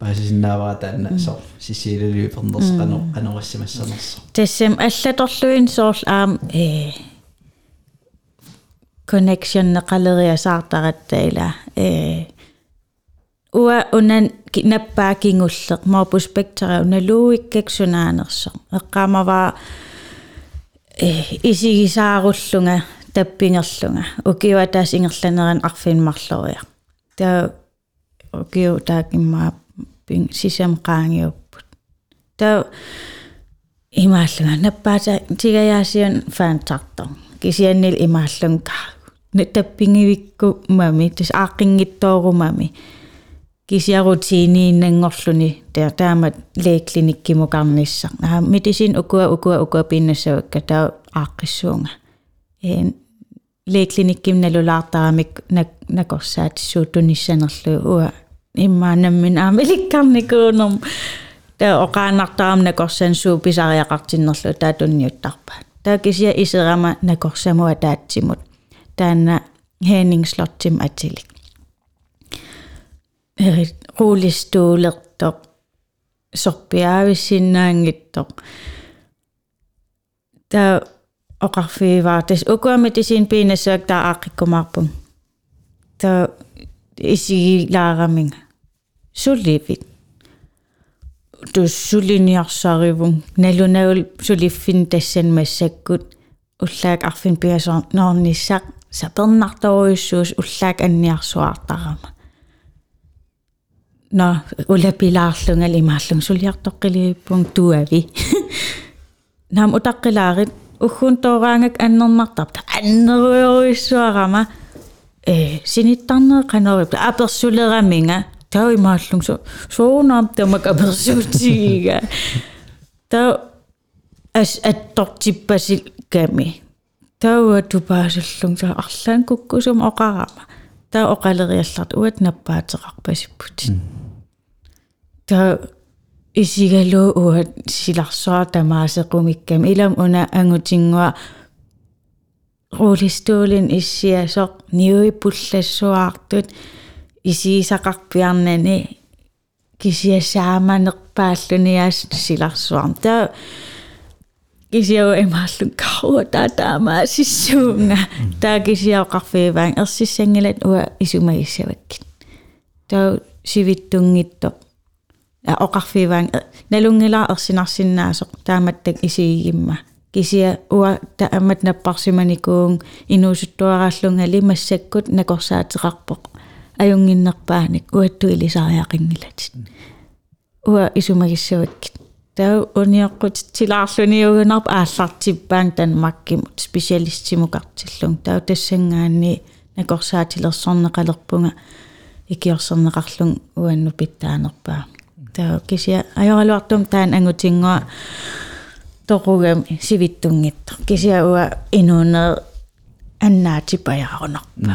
Speaker 3: арлигисарингитто таа ангерлалернерат аама ассу аттортиннерами сигиннеартууллун паасисиннаавара таана сор сисиилулиу пернерс қано қанорассимассанерсо
Speaker 5: тассам аллаторлуин соорл аам э connection неқалериасаартараттаила э уа унан наппаакингуллеқ морпу спектра уналууиккаксунаанерсо эққамава э исигисааруллунга таппингерлунга укиуа таас ингерланеран арфинмарлориа таа укиу таакиммаа пин сисам qaangiupput таа имааллунга наппаата тигаяасиан фаантартор кисианнил имааллунга таппингивикку мами тас ааққингиттоорумами кисиарутиинииннангорлуни таа таамат леклиниккимукарнisса аа медисин укуа укуа укуа пиннассавакка таа ааққиссуунга э леклиникким налулаартарамик накорсаатиссуутунниссанерлу уа иммаанаммин аамиликкарникуунерм таа оқаанартарам накорсан писариақартиннерлу таатунниуттарпа таа кисия исерама накорсамуа таатсимут таана хээнингслоттим атилик э рулистуулертоқ сорпиаависсиннаангиттоқ таа оқарфииваа тас укуамитисин пинассаак таа ааққиккумаарпун таа исигилаараминга сулливит туссулиниарсааривун налунагул сулиффин тассан массаккут уллаак арфин пиасоор норниссақ сапернарторуйуссуус уллаак анниарсуартарама на улапилаарлунгал имааллун сулиартоққилииппун туави нам утаққилаарит уггун тооraangak аннернартарта аннеруйоруиссуарама э синиттарнер канарип аперсулераминга тау имааллун су суунаам тамак аперсуутигига тау ас аттортиппасил ками тау тупаасаллун са арлаан куккусум оқарама таа оқалериалларт уат наппаатеқарпасиппут таа исигалуу уат силарсуа тамаасеқумиккам илам уна ангутингуа рулистуулин иссиасоқ ниуи пуллассуаартут исиисақарпиарнани кисиассааманерпааллуниаас силарсуарм таа кисиау эмааллун кауа таатаамаа сиссуунга таа кисиаоқарфииваан ерсиссангилат уа исумагиссаваккит таа сивиттунгитто а оқарфииваан налунгилаа ерсинарсиннаасоқ тааматтак исигимма кисия уа таамат наппарсиманикуун инуусуттуарааллунгали массаккут накорсаатеқарпоқ аюнгиннерпааник уатту илисариақингилатит уа исумагиссаваккит таа униоққут тилаарлуниугунарп ааллартиппаан танмаккимут специалистимукартиллун таа тассангаани накорсаатилерсорнеқалерпунга икиорсернеқарлун уанну питтаанерпаа таа кися ajorluartum taan angutiнгуа toqugam sivittunngittor kisiaua inuuneer annaatipajaqunarpa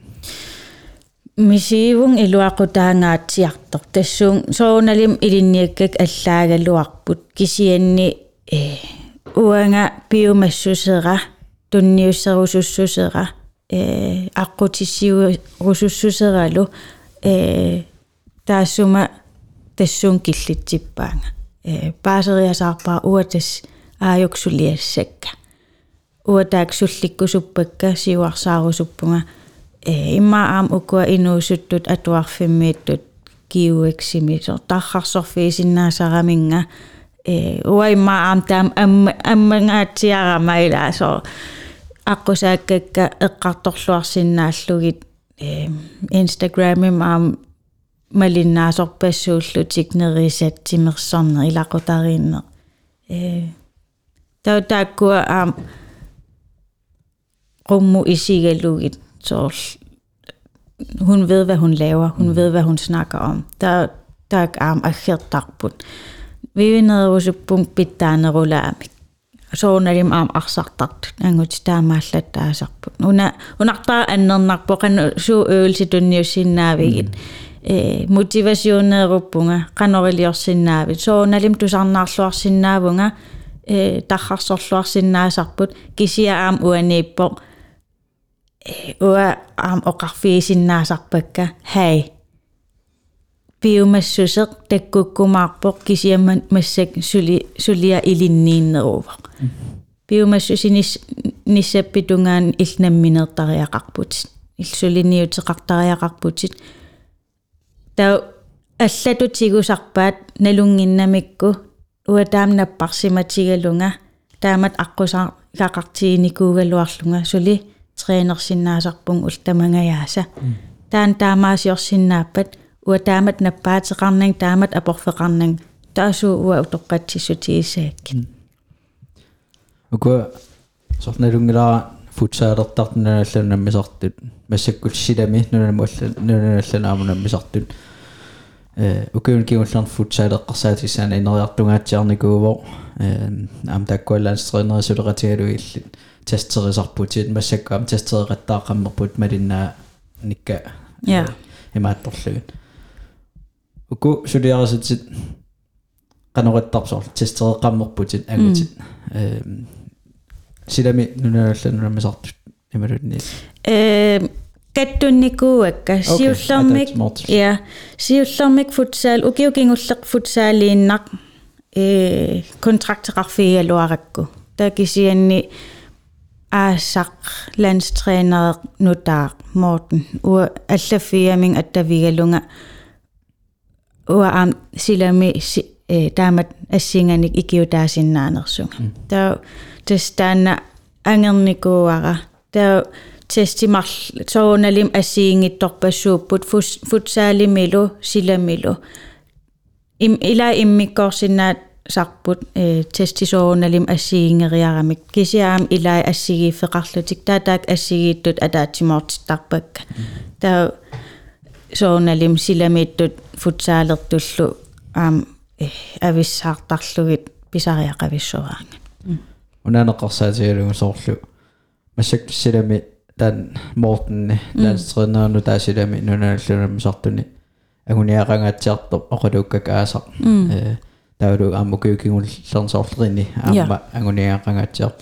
Speaker 5: мисиивун илуақутаангаатсиартор тассуун соуналим илинниаккак аллаагалуарпут кисианни э уанга биомассусера тунниуссерусуссусера э аққутиссиу русуссусералу э таассума тассуун киллитсиппаанга э паасериасаарпаа уатас аажуксулиассакка уатааксулликкусуппакка сиуарсаарусуппунга э имма аам укуа инуусуттут атуарфиммииттут киуексими со тархарсорфиисиннаасараминга э уа имма аам таам амма аммангаатсиарама со аққусааккакка эққарторлуарсиннааллугит э инстаграмим аам малиннаасорпассууллутик нерисатсимерсарне илақутариинне э таутааккуа аам rummu isigalugit så hun ved, hvad hun laver. Hun ved, hvad hun snakker om. Der, der er arm og helt takpun. Vi er nede hos punkt pittaan rulla så on elim am aksartat angut taamaallat taasarput una unartaa annernerpoqan suu øvelsi tunniussinnaavigit э мотивасионееруппунга канорилиорсиннаавит сооналим тусарнаарлуарсиннаавунга э тархарсорлуарсиннаасарпут кисиа аам уанииппо уа аам оқарфиисиннаасарпакка хай биомассусеқ таккуккумаарпоқ кисиамман массак сули сулиа илиннииннерува биомассусинис ниссаппитунгаан илнамминертариақарпут иллулиниутеқартариақарпутит таа аллатутигусарпаат налунгиннамикку уа таамнаппарсиматигалунга таамат аққусаа икақартииникуугалуарлунга сули тренерсиннаасарпун ултамангаjaasa таан таамаасиорсиннааппат уа таамат наппаатеқарнан таамат апорфеқарнан таасуу уа уторпатсиссутиисаакки
Speaker 3: уку сорналунгилара футсаалертартуналлунаммисартут массаккулсилами нунамуалла нунаналланаамунаммисартут э укуун кигулларн футсаалеққарсаатиссаана инериартунгаатсиарникуувоо э аам таккуаллаанстренерисулеқатигалуиллит тастерисарпутит массаккаам тастереқаттаақаммерпут малиннаа никка
Speaker 5: Ja.
Speaker 3: имаатторлугут уку сулиараситит канораттарсоор тастереқаммерпутит агутит э силами нунаалланунамисартут ималунни
Speaker 5: э каттунникууакка сиуллэрмик
Speaker 3: that's smart.
Speaker 5: я сиуллэрмик футсаал укиукингуллеқ футсаалииннақ э контрактеқарфигалуаракку такисианни Asak landstræner Nodar Morten og alle fire min at der vi lunga og am sila med damat at singerne ikke jo der sin andre sunge. Der der stanna angerne goara der testimal tånalim at singe dorpa suput futsali melo sila melo. Im ila immi korsinat сарпут э тестисооналим ассигингериарамик кисиаам илаа ассигииффеқарлутик таатаак ассигииттут атаатимоортиттарпакка таа сооналим силамииттут футсаалертуллу аам э ависсаартарлугит писариақависсураанга
Speaker 3: унаанеқарсаатигалугу соорлу. Массаккиссилами таан моортенни лаанстринаану таасилами нунааллунаммисартуни агуниақангаатсиарто оқалууккак аасақ э таулу аамукиукингуллернсоорлерини аама агуниақангаатсиар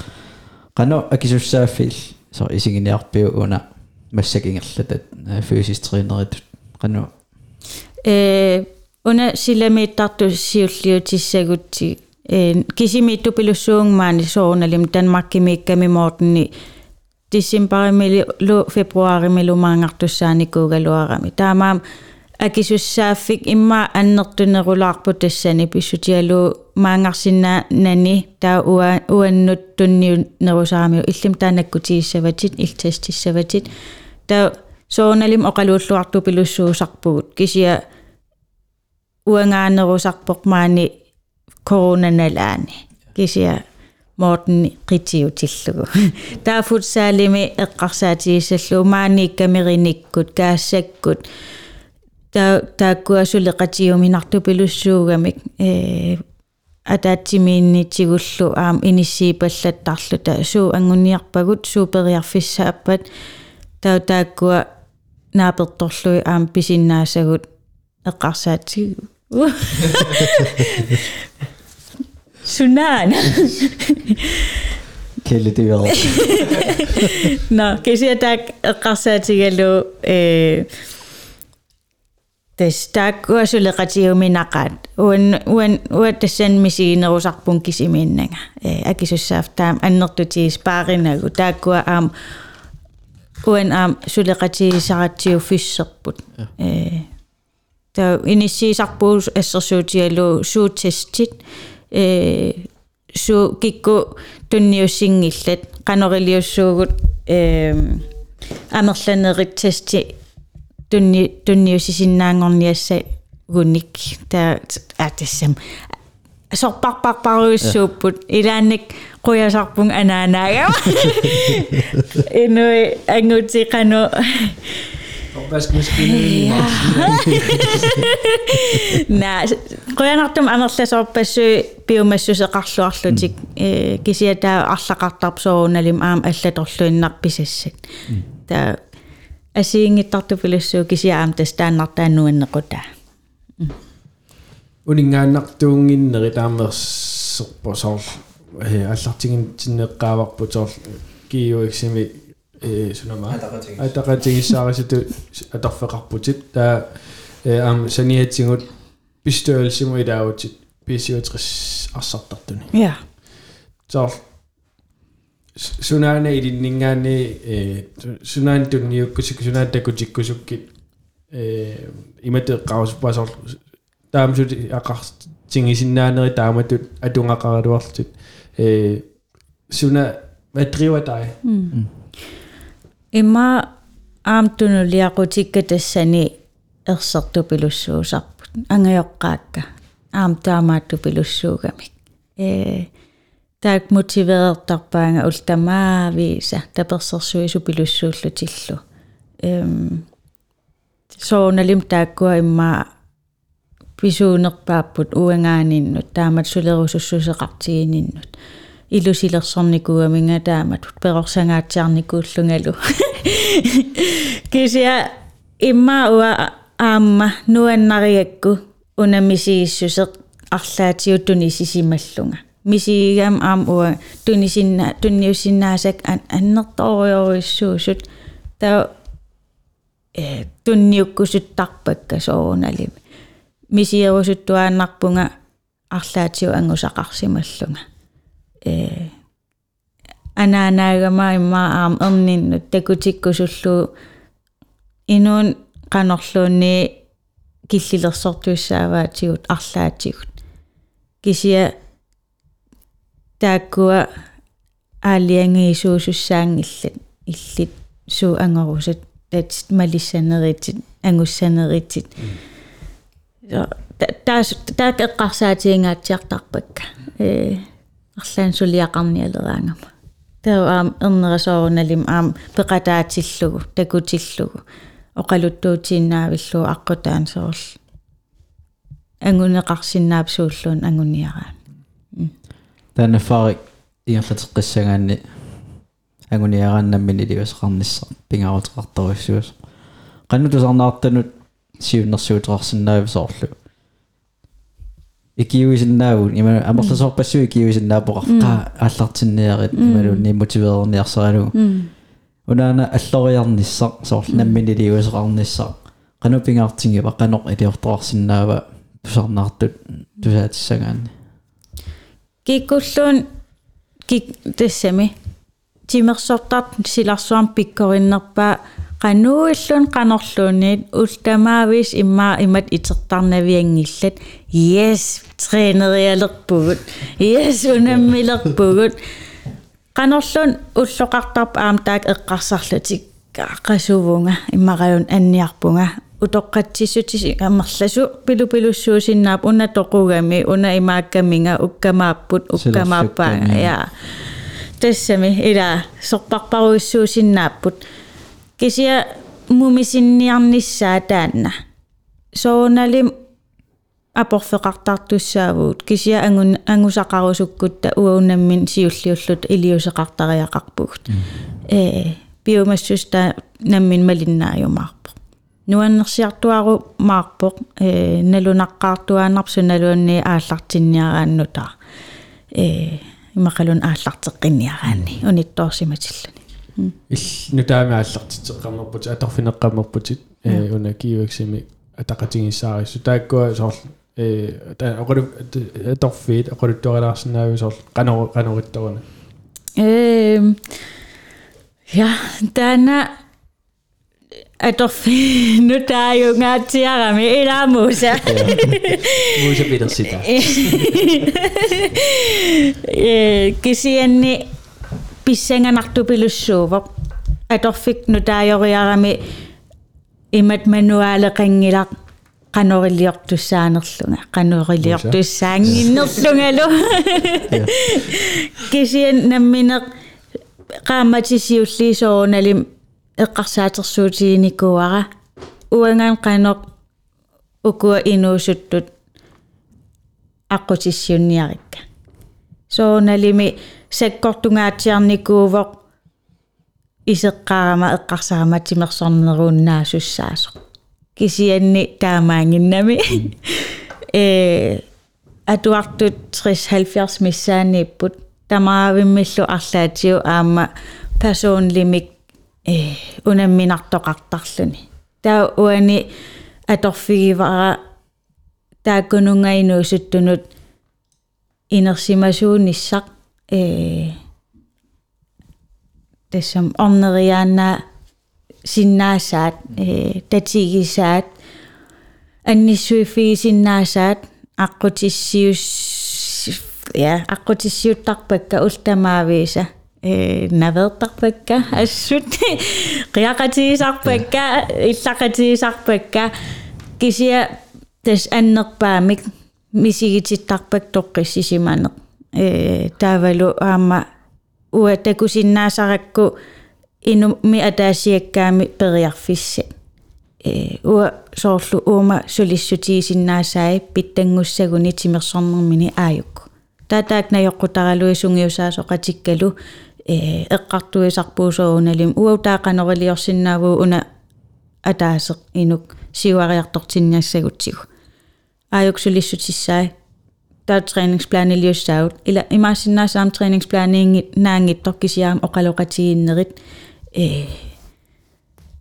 Speaker 3: qano акисуссааффил со исигиниарпиу уна массакингерлатат физис тренерит qano
Speaker 5: э уна силамииттарту сиуллиутиссагутти э кисимиитту пилуссуунгмаани сооналим танмаккимиикками моортни дисембаримили лу фебруаримилу маангартуссааникуугалуарами таамаам акисуссааффик имма аннертунерулаарпу тассани писсутиалу маангарсинаа нани таа уа уаннут тунниу нерусарамиу иллим таанаккутигиссаватит илтастиссаватит таа сооналим оқалууллуарту пилуссуусарпугут кисия уангаанерусарпоқ маани коронаналаани кисия моортни qitiutillугу таа футсаалими эққарсаатигиссаллу маанииккамериниккут каассаккут таа тааккуасулеқатиуминарту пилуссуугамик э атаатсимииннитсигуллу аам иниссиипаллаттарлу таа суу ангуниарпагут суупериарфиссааппат таа тааккуа нааперторлуи аам писиннаасагут эққарсаатигу Sunan.
Speaker 3: Kæledyrret.
Speaker 5: Nå, kan I sige, taakkuasulle qatiuminaqaat uan uan uattassan misiinerusarpun kisiminnaga akisussaaf taam annertutiis paarinagu taakkua aam uan aam suleqatigisaratsiu fysserput ta inissiisarpuus assersuutialu suutestit su kikku tunniussingillat qanoriluussuugut amerlanerit testi tunni tunniusisinnaangorniassa gunnik taa atassam sorparparparuissuupput ilaannik qujasarpung anaanaaga
Speaker 4: inui
Speaker 5: angutsiqanu Nää, qoyanartum anerlasorpassu piumassuseqarluarlutik kisiataa arlaqartarpsorunalim aam allatorluinnarpisassat taa асиингиттарту пилуссуу кисиаам тастааннартааннуаннеқутаа
Speaker 4: унингааннартуунгиннери таамерсерпо соор э аллартигин тиннеққааварпу соор киюиксими э сунама атақатигиссаариситу аторфеқарпутит таа э ам саниатсигут пистуалсиму илаавутит писиутрис арсартартуни
Speaker 5: ja.
Speaker 4: Соор сунаана илиннингаани э сунаан тунниуккусик сунааттакутиккусуккит э иматеққарусуппасоор таамсут ақартингисиннаанери тааматут атунгақаралуарлутит э суна матриуатай
Speaker 5: имма аамтунулиақутикка тассани ерсерту пилуссуусарпут ангайоққаакка аам таамаатту пилуссуугамик э таак мотивеертарпаанга ултамаависа таперсерсуису пилуссууллутиллу эм сооналим тааккуа имма писуунерпааппут уангааниннут таамат сулерусуссусеқартигининнут илусилерсорникуаминга тааматут перорсангаатсиарникууллунгалу кися имма уа аама нуаннариакку унамисииссусеқ арлаатиуттуни сисималлунга мисигам аам уа тунисинна тунниуссиннаасак аннерториориссуусут таа э тунниуккусуттарпакка соорналими мисиерусуттуааннарпунга арлаатиу ангусақарсималлунга. Э анаанаагама имма аам ерниннут такутиккусуллу. Инуун канорлуунни киллилерсортуиссааваатигут арлаатигут. Кисия тааккуа аалиангиисуусуссаангиллат иллит суу ангорусат тат малиссанеритит ангуссанеритит таас таак эққарсаатиингаатсиартарпакка э арлаан сулиақарниалераангама таа аам ернерасоорналим аам пеқатаатиллугу такутиллугу. Оқалуттуутииннаавиллуу аққутаан соорл. Ангунеқарсиннаапсууллуун ангуниараа
Speaker 3: танафари иерлатеққиссагаанни агуниарааннаммини ливасеқарнisса пингаруутеқарторуссуус qannutусарнаартанут сиуннэрсуутеқарсинаависоорлу икиуисиннаавун има амерласоорпассуи икиуисиннаапоқарқа ааллартинниарит ималуунни мотивеерниарсералу унаана аллориарниссақ соорлу наммини ливасеқарниссақ qanupingaartingiva qanoq iliortoarsinnaava pusarnaartut tusaatissagaanni
Speaker 5: киккуллуун кик тассами тимерсортарт силарсуам пиккориннерпаа qanuillun qanorluunniit ultamaavис immaa imat itertarnaviangillat yes treenerialerpugut yes unammilerpugut qanorlun ulloqartarp aamtaak eqqarsarlutik qaqqasuvunga immaqajun anniarpunga utoqqatsissutis ammerlasu pilupilussuusinnaap una toqugami una imaakkaminga ukkamaapпут ukkamaappaanga ja тассами ила сорпарпаруиссуусиннааппут кisia мумисинниарниссаа таанна. Соонали апорфеқартартуссаавуут. Кisia ангун ангусақарусуккутта уаунаммин сиуллиуллут илиусеқартариақарпугут э биомассуста наммин малиннааюмаарпо нуаннерсиартуару маарпоқ э налунаққаартуаанарпсу налуанни ааллартинниарааннута. Э имақалун ааллартеққинниараани унитторсиматиллани.
Speaker 4: Ил нутаами ааллартитеққарнерпут аторфинеққамерпутит э уна киуаксими атақатингиссаариссу тааккуа соор э та оқолу аторфиит оқолуттуарилаарсинаави соор қанору қаноритторуна.
Speaker 5: Э Adolfine da junger Tiara med et af Musa. Musa
Speaker 3: bliver der sitter.
Speaker 5: Kisianne bisenga nakto bilu sova. Adolfik nu da junger med imat manuale ringilak. qanoriljortussaanerlunga qanoriljortussaanginnerlungalu kisian nammineq qaamatisiulliisorunalim eqqarsaatersuutiinikuara uangaan qanoq ukua inuusuttut aqutissiunniarikka soorunalimi sakkortungaatsiarnikuuvoq iseqqaarama eqqarsaama timersorneruunnaasussaasuq kisianni taamaanginnami э атуартут 60 70 миссаанииппут тамаавиммиллу арлаатиу аама персонлимик э унамминартоқартарлуни таа уани аторфигивара тааккунунгайнуусуттунут инерсимасуунissaq э тэсэм орнериаанаа синнаасаат э татигисаат анниссуиффигисиннаасаат аққутиссиус ja аққутиссиуттарпакка ултамаависа э наверторпакка ассут риақатигисарпакка иллақатигисарпакка кисия тас аннерпаамик мисигититтарпак тоққиссисиманеқ э таавалу аама уа такусиннаасаракку ину ми атаасиаккаами периарфиссе э уа соорлу уума сулиссутигисиннаасаи питтангуссагуни тимерсорнэрмини ааюкку таатаак наёққутаралуисунгиусаасоқатиккалу э эққартуисарпуусоуналим уаутаақанерилиорсинаавуу уна атаасеқ инук сиуариартортинниассагутсигу ааюксулиссутиссаа таа трэйнингспланилиуссаагут ила имаасиннаасаам трэйнингспланиинги наангиттор кисиаам оқалоқатигиннерит э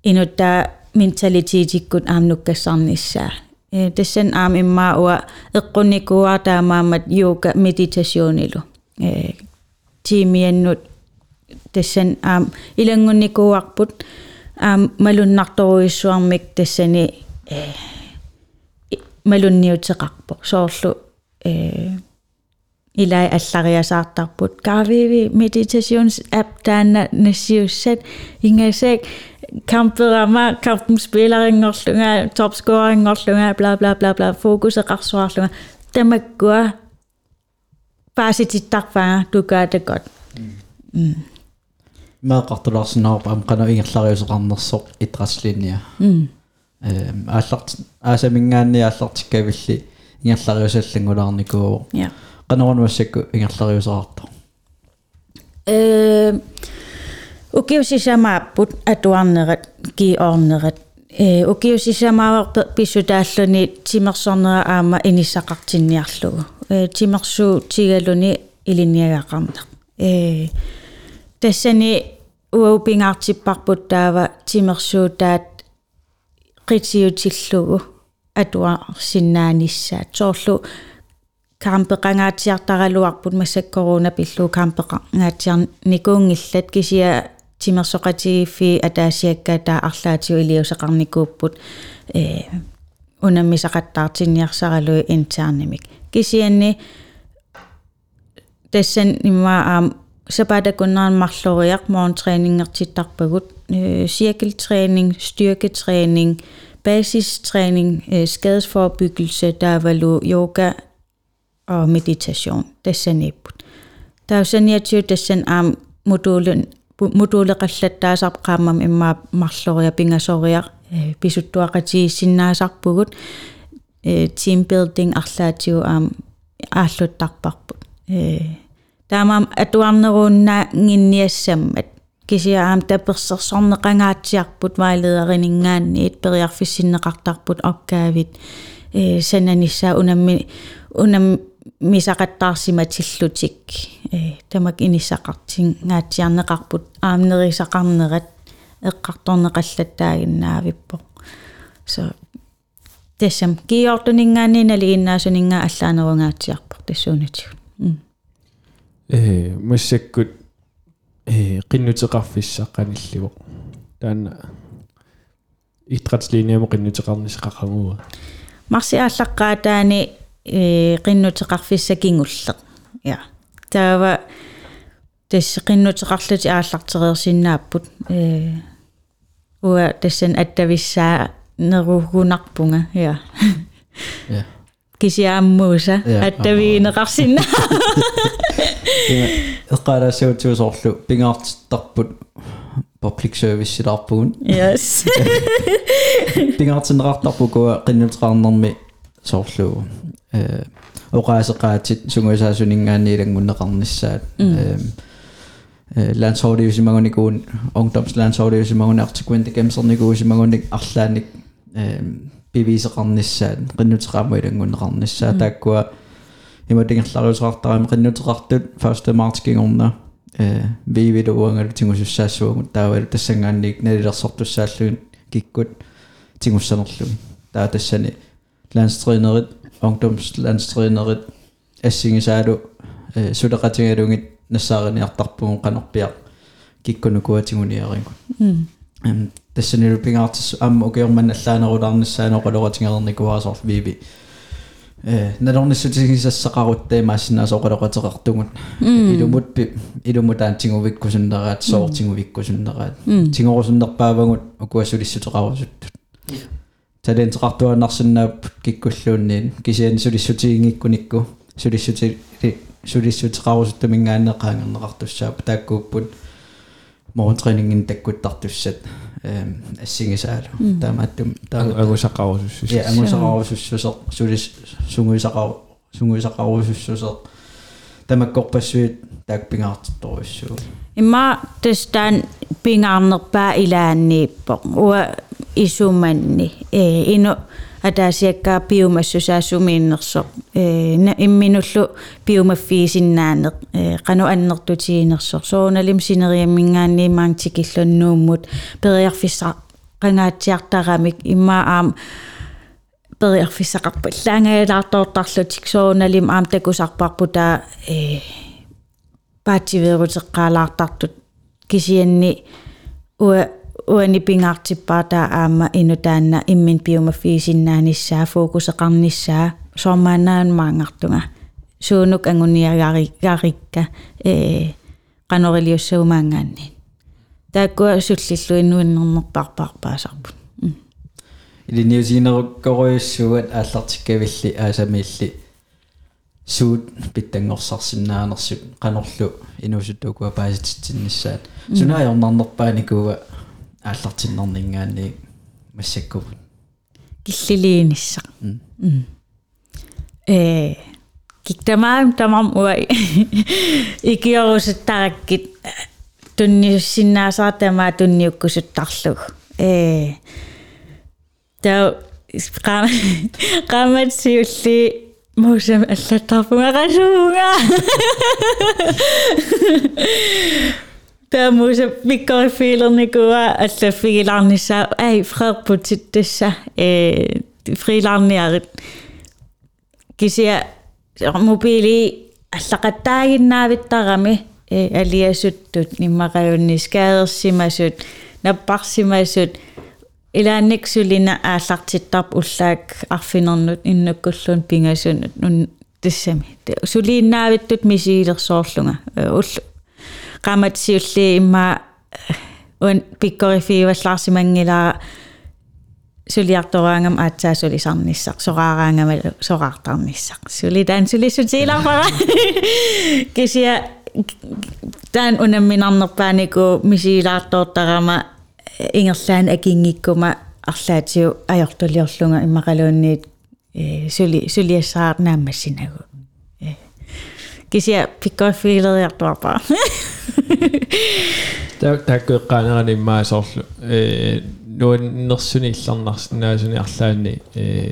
Speaker 5: инутта менталититиккут аамнуккассарниссаа э тассан аам иммаа уа эққунникуаа таамаамат йога медитационилу э тимианнут тассан аам илангунникуарпут аам малуннарторуиссуармик тассани э малунниутеқарпо соорлу э илай аллариасаартарпут кавиви медитационс app таана нассиуссат ингасак камперама кампен спилерингорлунга топскорингорлунга бла бла бла бла фокусеқарсуарлунга тамаккуа паасититтарфаа тукаата гот
Speaker 3: меэқартулаарсинаарпа ам қана ингерлариусеқарнерсоқ итраслиния э аалларт аасамингаанни ааллартиккавилли ингерлариусаллангулаарникуу
Speaker 5: я
Speaker 3: qanорунуассакку ингерлариусеқарто
Speaker 5: э укиусисамааппут атуарнерат киорнерат. Э укиусисамааварпе писсутааллуни тимерсорнера аама иниссақартинниарлугу э тимерсуу тигалуни илинниагақарнеқ э тассани уаупингаартиппарпут таава тимерсуутаат qitiutillугу атуа синнааниссаат соорлу кампеқангаатиартаралуарпут массаккоруна пиллуу кампеқангаатиар никуунгиллат кисия тимерсоqatigiiffi атаасиакка таа арлаатиу илиусеқарникууппут э унаммисақаттаартинниарсаралуи интернимик кисианни тассан имма аам сапатакуннаанмарлориақ моргентræningertittарпагут cirkeltræning styrketræning basistræning skadesforebyggelse taavalu yoga og meditation tassaniput таусаниатсиу тассан аам модулен модулеқаллаттаасар qaamam имма марлориа пингасориа писуттуақатигиссиннаасарпугут team building арлаатиу аам ааллуттарпарпут э таамаам атуарнеруунна гинниассаммат кисиаам таперсерсорнеқангаатсиарпут вайлееринингаанниит периарфиссиннеқартарпут оккаавит. Э сананисса унамми унам мисақаттаарсиматиллутик э тамак иниссақартин гаатсиарнеқарпут аамнерисақарнерат эққарторнеқаллаттаагиннаавиппо so тэсэм киортунингаани налигиннаасунингаа аллаанерунгаатсиарпор тассуунатигут
Speaker 4: э массаккут э qinnuteqarfissaqanilluo таана итратслиниамо qinnuteqarnisaqaqaguа
Speaker 5: марсиааллаққаа таани э qinnuteqarfissakingulleq я таава тасс qinnuteqarluti ааллартерерсиннааппут э уа тассан аттависсаа неруугунарпунга я
Speaker 3: Ja.
Speaker 5: кисиааммууса
Speaker 3: Ja.
Speaker 5: аттавиинеқарсинна
Speaker 3: эққалаасуутсуусоорлу пингаартиттарпут public service силаарпугун
Speaker 5: yes
Speaker 3: пингаартинеқартарпукуа qinnuteqarnermi соорлу э оqaасеqaатит сунгуисаасунингаанниилангуннеқарнissaat э э landsholdiusimagunigun ungdomslandsholdiusimaguni artikuinte gemserniguusimaguni арлааник э Бивисеқарнissaat qinnuteqaamuilangуннеқарнissaat тааккуа иматингерлариусаартарами qinnuteqartut 1 marts кингорна э вивиду уангалу тингусуссаассуагут таавалу тассангаанник налилерсортуссааллугин киккут тингуссанерлуги таа тассани landstræneret ungdomslandstræneret ассигисаалу э сулеқатингалугит нассаарниартарпугун канорпиақ киккунукуатигуниарингу эм тассанилу пингаартис амма укиорман аллаанерулаарниссааноқолоратингерникуаасоор виби э налорниссутигисассақаруттаа маасиннаасоқолоқатеқартугут илумут пи илумутаантингувиккусуннераат соортингувиккусуннераат тингорусуннерпаавагут укуассулиссутеқарусуттут талентеқартуаннарсинаап киккуллуунниин кисиани сулиссутигингиккуникку сулиссути сулиссутеқарусуттамингааннеқаангернеқартуссаап тааккууппут моргентрэнингин таккуттартуссат ассигисаалу таамааттум таа
Speaker 4: агусақарусуссус
Speaker 3: я ангусақарусуссусеқ сулис сунгуисақару сунгуисақарусуссусеқ тамаккорпассуит таак пингаартитторуссуу
Speaker 5: имма тастан пингаарнерпаа илааннииппо уа исуманни э ину атаасиаккаа пиумассусаассумииннерсо э имминуллу пиумаффиисиннаанеq э кану аннертутигинерсо сооналим синериаммингаанниимаан тикиллуннууммут периарфисса qangaatiartaramik имма аам периарфиссақарпа лаангаалаартоортарлутик сооналим аам такусарпарпута э паативеерутеққаалаартартут кисианни уа уани пингаартиппаата аама инутаанна иммин пиумаффиисиннааниссаа фокусеқарниссаа соормаанаан маангартунга суунук ангуниагари гарикка э канорилиуссаумаангаанни тааккуа суллиллу иннуиннернерпарпарпаасарпут
Speaker 3: илиниусинеруккоруйуссуат ааллартиккавилли аасамиилли суут питтангорсарсинаанерсут канорлу инусуттукуа паасититсиннссаат сунаайорнарнерпааникуа ааллартиннернингаани массаккувут
Speaker 5: киллилииниссақ э киктамаам тамам уай. Икиорусуттараккит тунниуссиннаасаа тамаа тунниуккусуттарлуг э таа qaamatсиулли муусам аллаттарпунга qasuunga таа муусам миккорифилерникуа аллаффигилаарнissaа ай фреерпутит тасса э фрилаарниарит кисиа мобили аллақаттаагиннаавиттарами э алиасуттут иммақаюнни скаадерсимасут наппарсимасут илаанниксулина ааллартиттарп уллаак арфинернут иннуккуллуун пингасунут нун тассами сулииннаавиттут мисиилерсоорлунга уллу qaamatsiulli imma un pikkorifiivallаарsimangilaa suliartoraangam aatsaasulisarnissaq soraaraangamalu soraartarnissaq suli taan sulisutiilarpara kisia taan unamminarnerpaaniku misiilaartoortarama ingerlaan akingikkuma арлаатиу ajortuliorlunga immaqaluunniit suli suliassaar naammassinagu kisia pikkorifiileriartuarpara
Speaker 4: та таккеққаанерани маасоорлу э нуаннерсуни илларнарсинаасуни арлаани э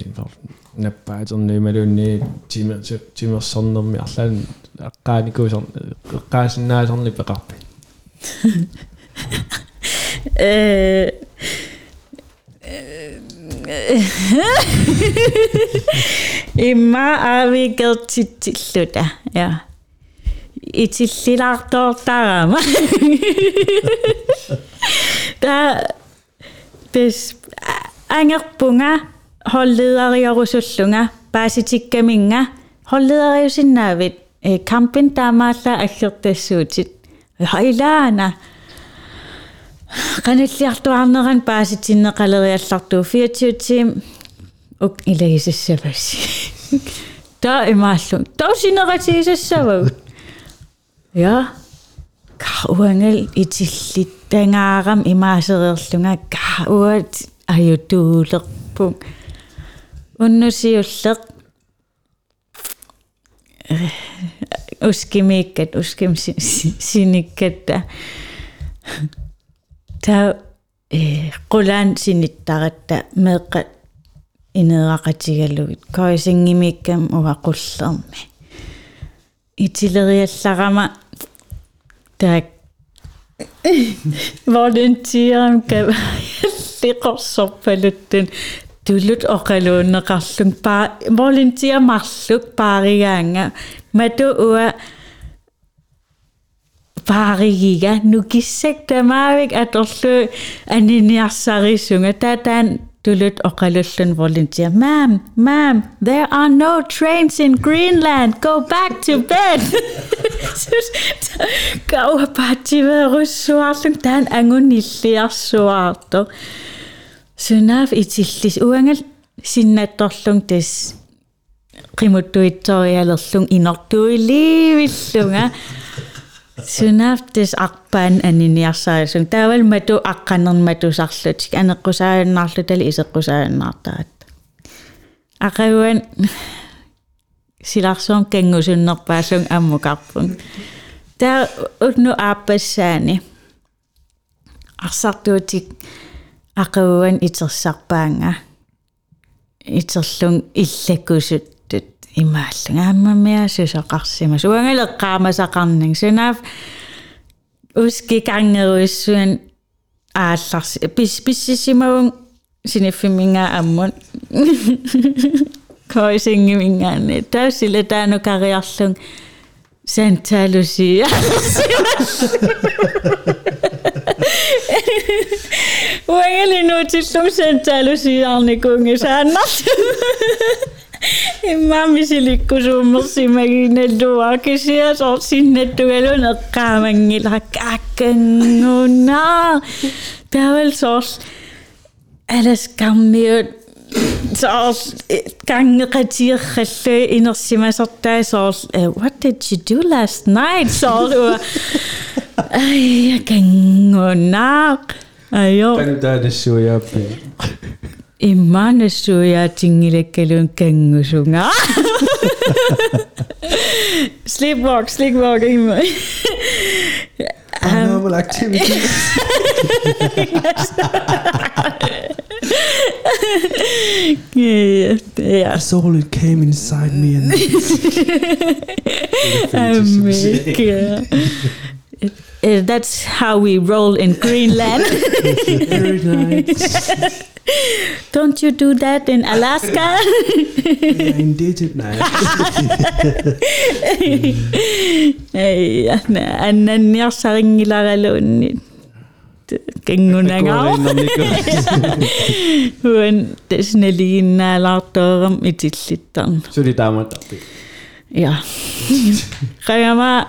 Speaker 4: наппаатерни малуунни тимер тимерсорнерми арлаани аққааникуусор эққаасиннаасорни пеқарпи
Speaker 5: э имма аавигертиттиллута я итиллилаартоортарама та тес ангерпунга холледериорусуллунга пааситиккаминга холледериусиннаавит э кампин таамаалла аллертассуутит хайлаана qaналлиартуарнеран пааситиннеқалериаллартуу 24 тим ук илагисассавас та имааллу таусинератигисассавагут я кауангал итиллиттангаарам имаасериерлунга кауат аютуулерпун уннусиуллеқ ускимиккат уским Tahu eh, øh, qulaan sinit taratta meeqqat ineeraqatigalugit koisingimikkam uvaqullermi itileriallarama taak volunteeram kavaaliqorsorpaluttun tullut oqaluunneqarlung paa volunteer marluk paarigaanga. Matu ua paarigiga nukissek tamavik atorlu aniniarsarissunga tataan tulut oqalullun volunteer. Ma'am ma'am there are no trains in greenland. Go back to bed. Kaua pativerussuarlun taan angunilliarsuaarto sunaaf itillis uangal sinnattorlung tas qimuttuittorialerlung inortuiliivillunga Sunaaf tis akpan aniniarsaa sun taaval matu akkanermatusarlut aneqqusaajunnaarlut ali iseqqusaajunnaartaat. Aqaguan silarsuum kangusunnerpaasun ammukarpun. Taa utnu aappassaani. Arsartuutik aqaguan itersarpaanga. Iterlung illakusut имааллунга ааммамиасусоқарсима суангалеққаамасақарнин сунаав уски кангеруиссуан аалларс пис писсисимавун синиффиминга аммун коисингимингаани таусила таану кариарлун Santa Lucia. Uangeli nu tillum Santa Lucia arnikungi saannat. Immaamisilikkusummersimaginallua kisiasor sinnattugalunneqqaamangila kaakkangunaa. Taawal soors alaskammiut soors kangeqatiirrallu inersimasertaa soors what did you do last night soors ai kangunaa ayo
Speaker 4: тантаанассуяаппи
Speaker 5: имманассуяатингилаккалун кангусунга sleepwalk sleepwalk имма
Speaker 4: Paranormal activity.
Speaker 5: yeah, yeah.
Speaker 4: A soul it came inside me and
Speaker 5: America. Uh, that's how we roll in Greenland. Don't you do that in Alaska?
Speaker 4: Indeed, nej.
Speaker 5: Ei, annanniarsaringilaraluunni. Kengunanga. Huan tasnaliinnaalartooram itillittarn.
Speaker 4: Suli taamattarpi.
Speaker 5: Ja. Qayama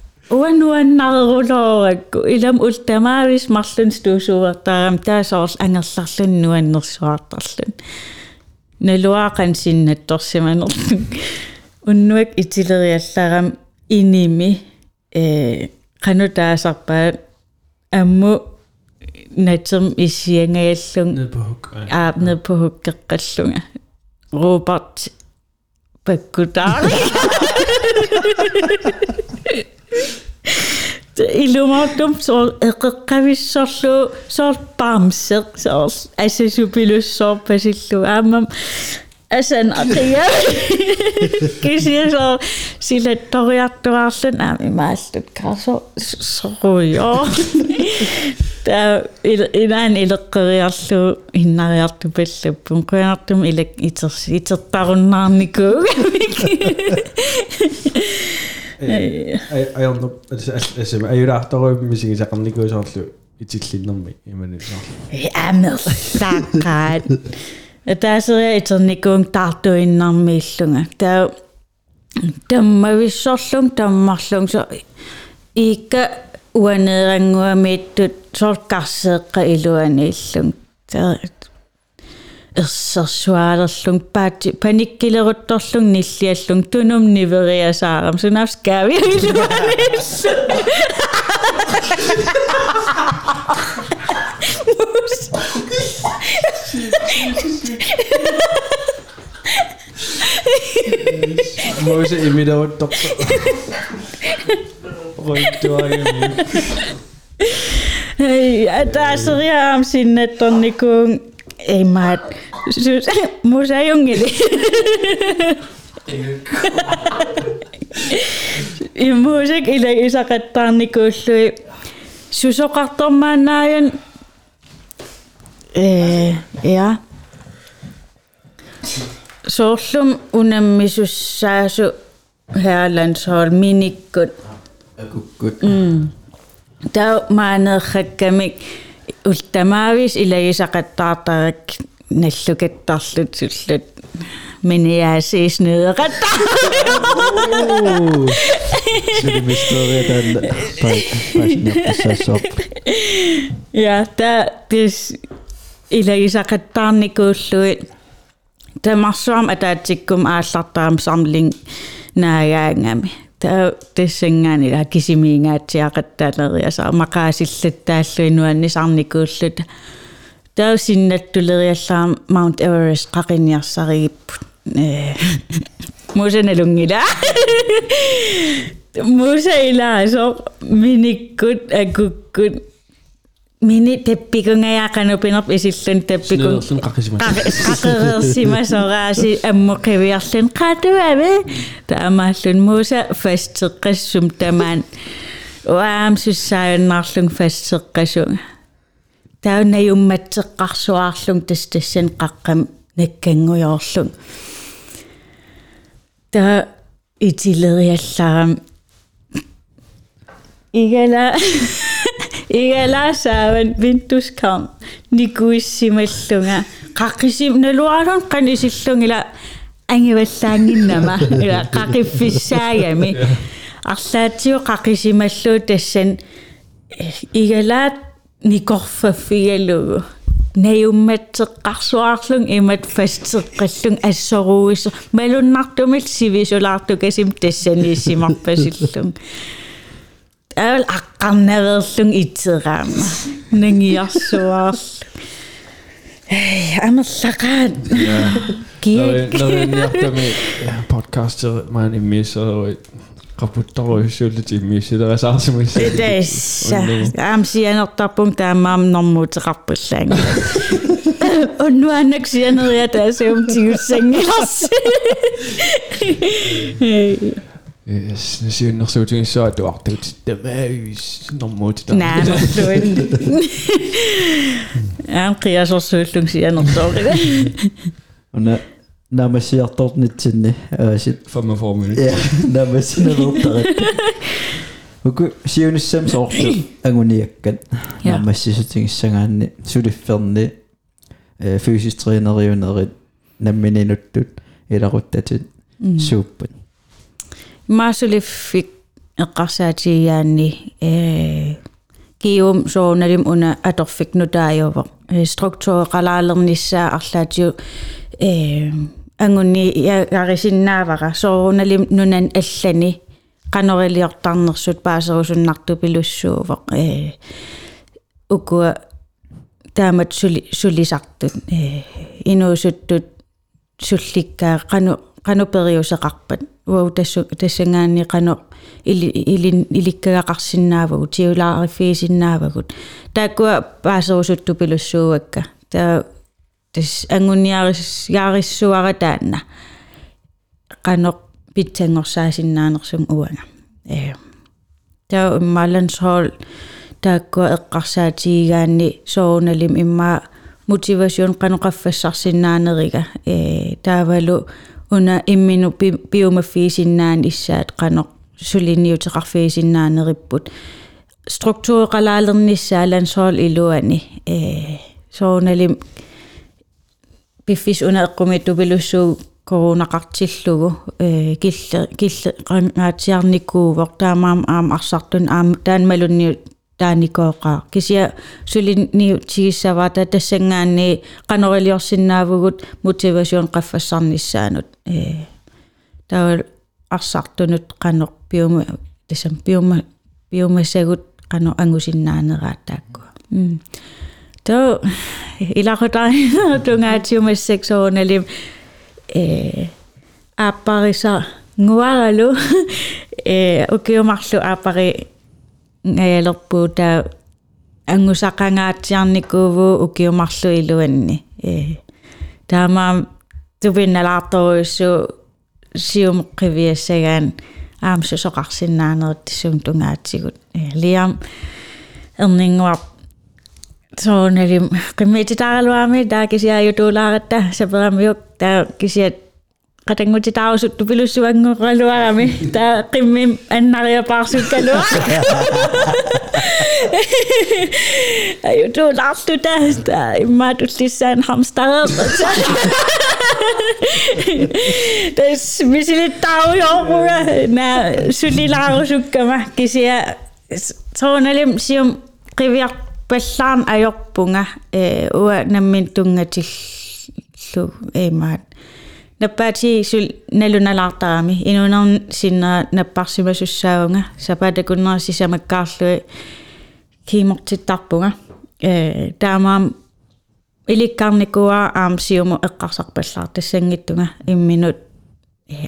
Speaker 5: уаннуаннарерулооракку илам ултамаавис марлун стусуертаарам таасоорл ангерларлун нуаннерсуартарлун налуаақан синнатторсиманерлун уннуак итилериаллаарам иними э канутаасарпаа амму натсерм исиангаяллун аа
Speaker 4: нед по хуккеққаллунга
Speaker 5: роберт паккутаари илумаартум соор эқэққависсарлу соор паамсеқ соор асасупилуссоор пасиллу аамам асан ақия кисиасоор силатториартуаарлун аами мааллут каасо соруйоо та илаан илеққериарлу иннариарту паллаппун қуянартум илак итерс итертаруннаарникууг pallappun qianartum ilak iters itertarunnaarnikuu
Speaker 4: Ai ai on altså ajulaartoruimmisigисақарникуусоорлу итиллиннэрми иманисоор.
Speaker 5: Амерсакаат. Тасериа итерникуун таартуиннармииллунга. Таа таммависсорлун таммарлун со ика уанерангуамииттут соркарсеэкка илуанииллун. Таа ersersualerlung paati panikkileruttorlung nilliallun tunum niveriasaaram. Sunafskaavi iluanissu
Speaker 4: mus Mose imidauttorpa Roittuagemi
Speaker 5: Hei, tässä sin sinne tonnikun. ei mä museongili. Musik ile isaqattaarnikuullui susoqartormaannaajan э ja соорлум унаммисуссаасу хеалансоол миниккут
Speaker 3: акуккут
Speaker 5: таа маанеерраккамик ултамаавис илагисақаттаартарак наллукаттарлут суллут миниаасииснеэқатта
Speaker 3: Suli mistoria tan pai pasnertassassoq
Speaker 5: ja tää tis iлагисақаттаарникууллуи тамарсуам атаатсиккум ааллартаам самлин наагаангами таа тассангаани ла кисимиингаатсиақаттаалериасаа мақаасиллаттааллуинуанни сарникууллут таа синнаттулериаллаам Mount Everest qaqiniarsarigipпут э мусаналунгила мусаилаасо миниккут акуккут мини теппикунгаяақанупинерп исиллун теппикун
Speaker 4: Snøderlun qaqisimas.
Speaker 5: qaqersimасорааси аммоқивиарлун qaatuave таамааллун муса фастеққассум тамаан уаам суссааюннаарлун фастеққасунга таунаюмматсеққарсуаарлун тас тассан қаққам наккангуйоорлун та итилериалларам игала игалаасааван винтускам никуиссималлунга қаққисим налуарун қанисиллунгила ангиваллаангиннама ила қақиффиссаагами арлаатиу қақисималлуу тассан игалаат никорфаффигалугу наюмматсеққарсуаарлун имат фастеққаллун ассоруис малуннартумил сивисулаарту касим тассанииссимарпасиллун таал аққарнаверлун итсераама нангиарсуаарл амерлaqaat kiik
Speaker 4: Norianniartami podcaster maan immiisserui qaputtoruissuulut immiissilerasaarsimis
Speaker 5: tässä am sianertarpung taamaam normuuteqarpullaanga unnuannak sianeria taasum tigussangilars
Speaker 4: Yes, dan zit je
Speaker 5: nog zo toen zo
Speaker 3: door is de
Speaker 4: muis. Dan moet dat.
Speaker 3: Nee, dat is Aanke ja, zoals ze toen dat en
Speaker 5: dan zo.
Speaker 3: Nou, maar ze had niet zin.
Speaker 4: Van mijn formule.
Speaker 5: Ja,
Speaker 3: nou, maar ze op dat. Zie je en. Nou, maar ze zit in zingen zo de film trainer, je naar beneden doet. Dat. Super. сууппат
Speaker 5: маасулиффик эққарсаатигиаанни э киум сооналим уна аторфик нутаajuvaq структуреқалаалерниссаа арлаатиу э ангунни ярисиннаавара сооруналим нунан аллани канорилиортарнерсут паасерусуннарту пилуссуувaq э укуа таамат сули сулисартут э инуусуттут сулликкаа кану канупериусеқарпат уау тассу тассангаанни қано или илин иликкагақарсинаавагу тиулаариффиисиннаавагут тааккуа паасерусутту пилуссууакка таа тас ангунниарис яариссуара таанна қано питсангорсаасиннаанерсум уанга э таа иммалансхол тааккуа эққарсаатигигаанни соорналим иммаа мотивацион каноқаффассарсиннаанерига э таавалу уна иммину биомаффиисиннаан иссаат қано сулиниутеқарфиисиннаанериппут структуреқалаалерниссаа лансоол илуани э соорналим пиффис уна эққумитту пилуссуу коронақартиллугу э килле килле қангаатиарникуувор таамаам аам арсартун аам таанмалунниу тааникооqaa кися сулинни тигиссаваата тассангаанни канорилиорсинаавгут мотивацион qaffассарниссаанут э таа арсартунут qano биума тасам биума биумасагут qano ангусиннаанераатаакку м тоо илахутаа тунгаатиумассаксоорналим э аппариса ngуаралу э укиумарлу аппари ngayalerpuu taa angusaqangaatiarnikuuvu ukiumарлу илуанни э таамаам тупинналаарторуиссу сиумеққивиассагаан аамсу соқарсиннаанерит тиссум тунгаатсигут э лиам эрнингуар сооналим қиммититааралуами таа кисиааютуулааратта саперамиук таа кисиат Katanggu titausut tupilussuangu qaluarami taa qimmim annariapaarsuut kalua ayu tu lartu taa immaat ullissaan hamstareq tas misilittaarujoormuga naa sulilaarusukka kisia toonalim sium qiviaq pallaarn ajorpunga uua nammin tungatillu imaat эймаат наппаати сул налуналаартарами инунарн синна наппарсимасуссааунга сапатакуннерси самаккаарлуи кимортиттарпунга э таамаам иликкарникуа аам сиуму эққарсарпаллаар тассангиттунга имминут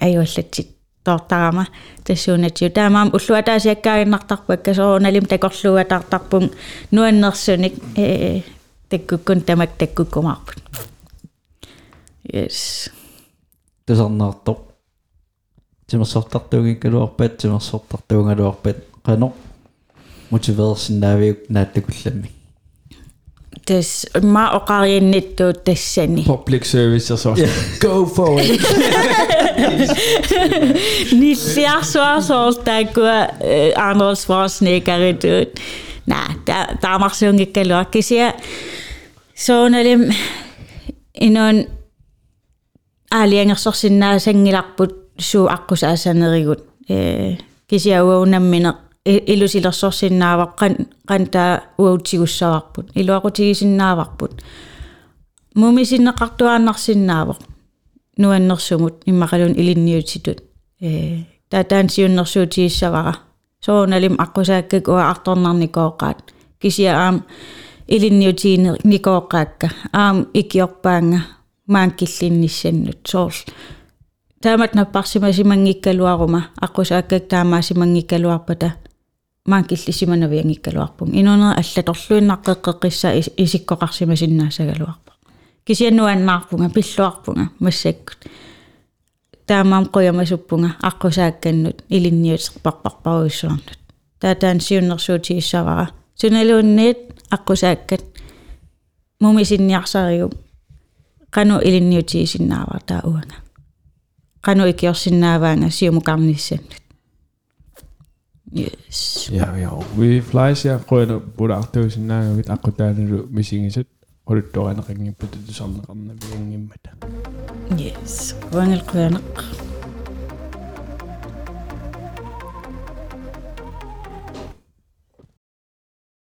Speaker 5: аюаллатсит тоортарама тассуунатсиу таамаам уллуатаасиаккаагиннартарпакка соорналим такорлуатартарпун нуаннерсуник э таккуккун тамак таккуккумаарпут yes
Speaker 3: тусарнаартоқ тимерсортартуугиккалуарпат тимерсортартуунгалуарпат qano мотивеерсиннаавиук нааттакулламми
Speaker 5: тас ма оқарианниттуут тассани
Speaker 4: Public service og så. Go for it.
Speaker 5: ниллиарсуарсоортааккуа Arnold Schwarzenegger на та таамарсуунгиккалуа кисиа сооналим инуун аалиангерсорсиннаасангиларпут суу аққусаасанеригут э кисиауунаммине илусилерсорсиннааваққан қантаа уаутигуссаварпут илуақутигисиннааварпут мумисиннеқартуааннарсиннаавоқ нуаннерсумут иммақалун илинниутитут э татаан сиуннерсуутигиссавара сооналим аққусааккак уа арторнарникооққаат кисиа аам илинниутиини никооqqaakka аам икиорпаанга маанкиллинниссаннут соорл таамат наппарсимасимангиккалуарума аққусааккак таамаасимангиккалуарпата маанкиллисиманавиангиккалуарпун инуунера аллаторлуиннаққеққеққисса исиккоқарсимасиннаассагалуарпа кисианнуаннаарпунга пиллуарпунга массаккут таамаам қуямасуппунга аққусаакканнут илинниутеқпарпарпаруиссуарнут таатаан сиуннерсуутииссавара суналуунниит аққусааккат мумисинниарсариу qanu iliniutiisinnaartaa uanga siu mukaan siumukarnissannut yes.
Speaker 4: Ja ja we flais ja qoina pulaartuusinnaaga aqutaanalu misingisat quluttoqaneqinngippat tusalleqarna piangimmata
Speaker 5: yes. Wangelquaneq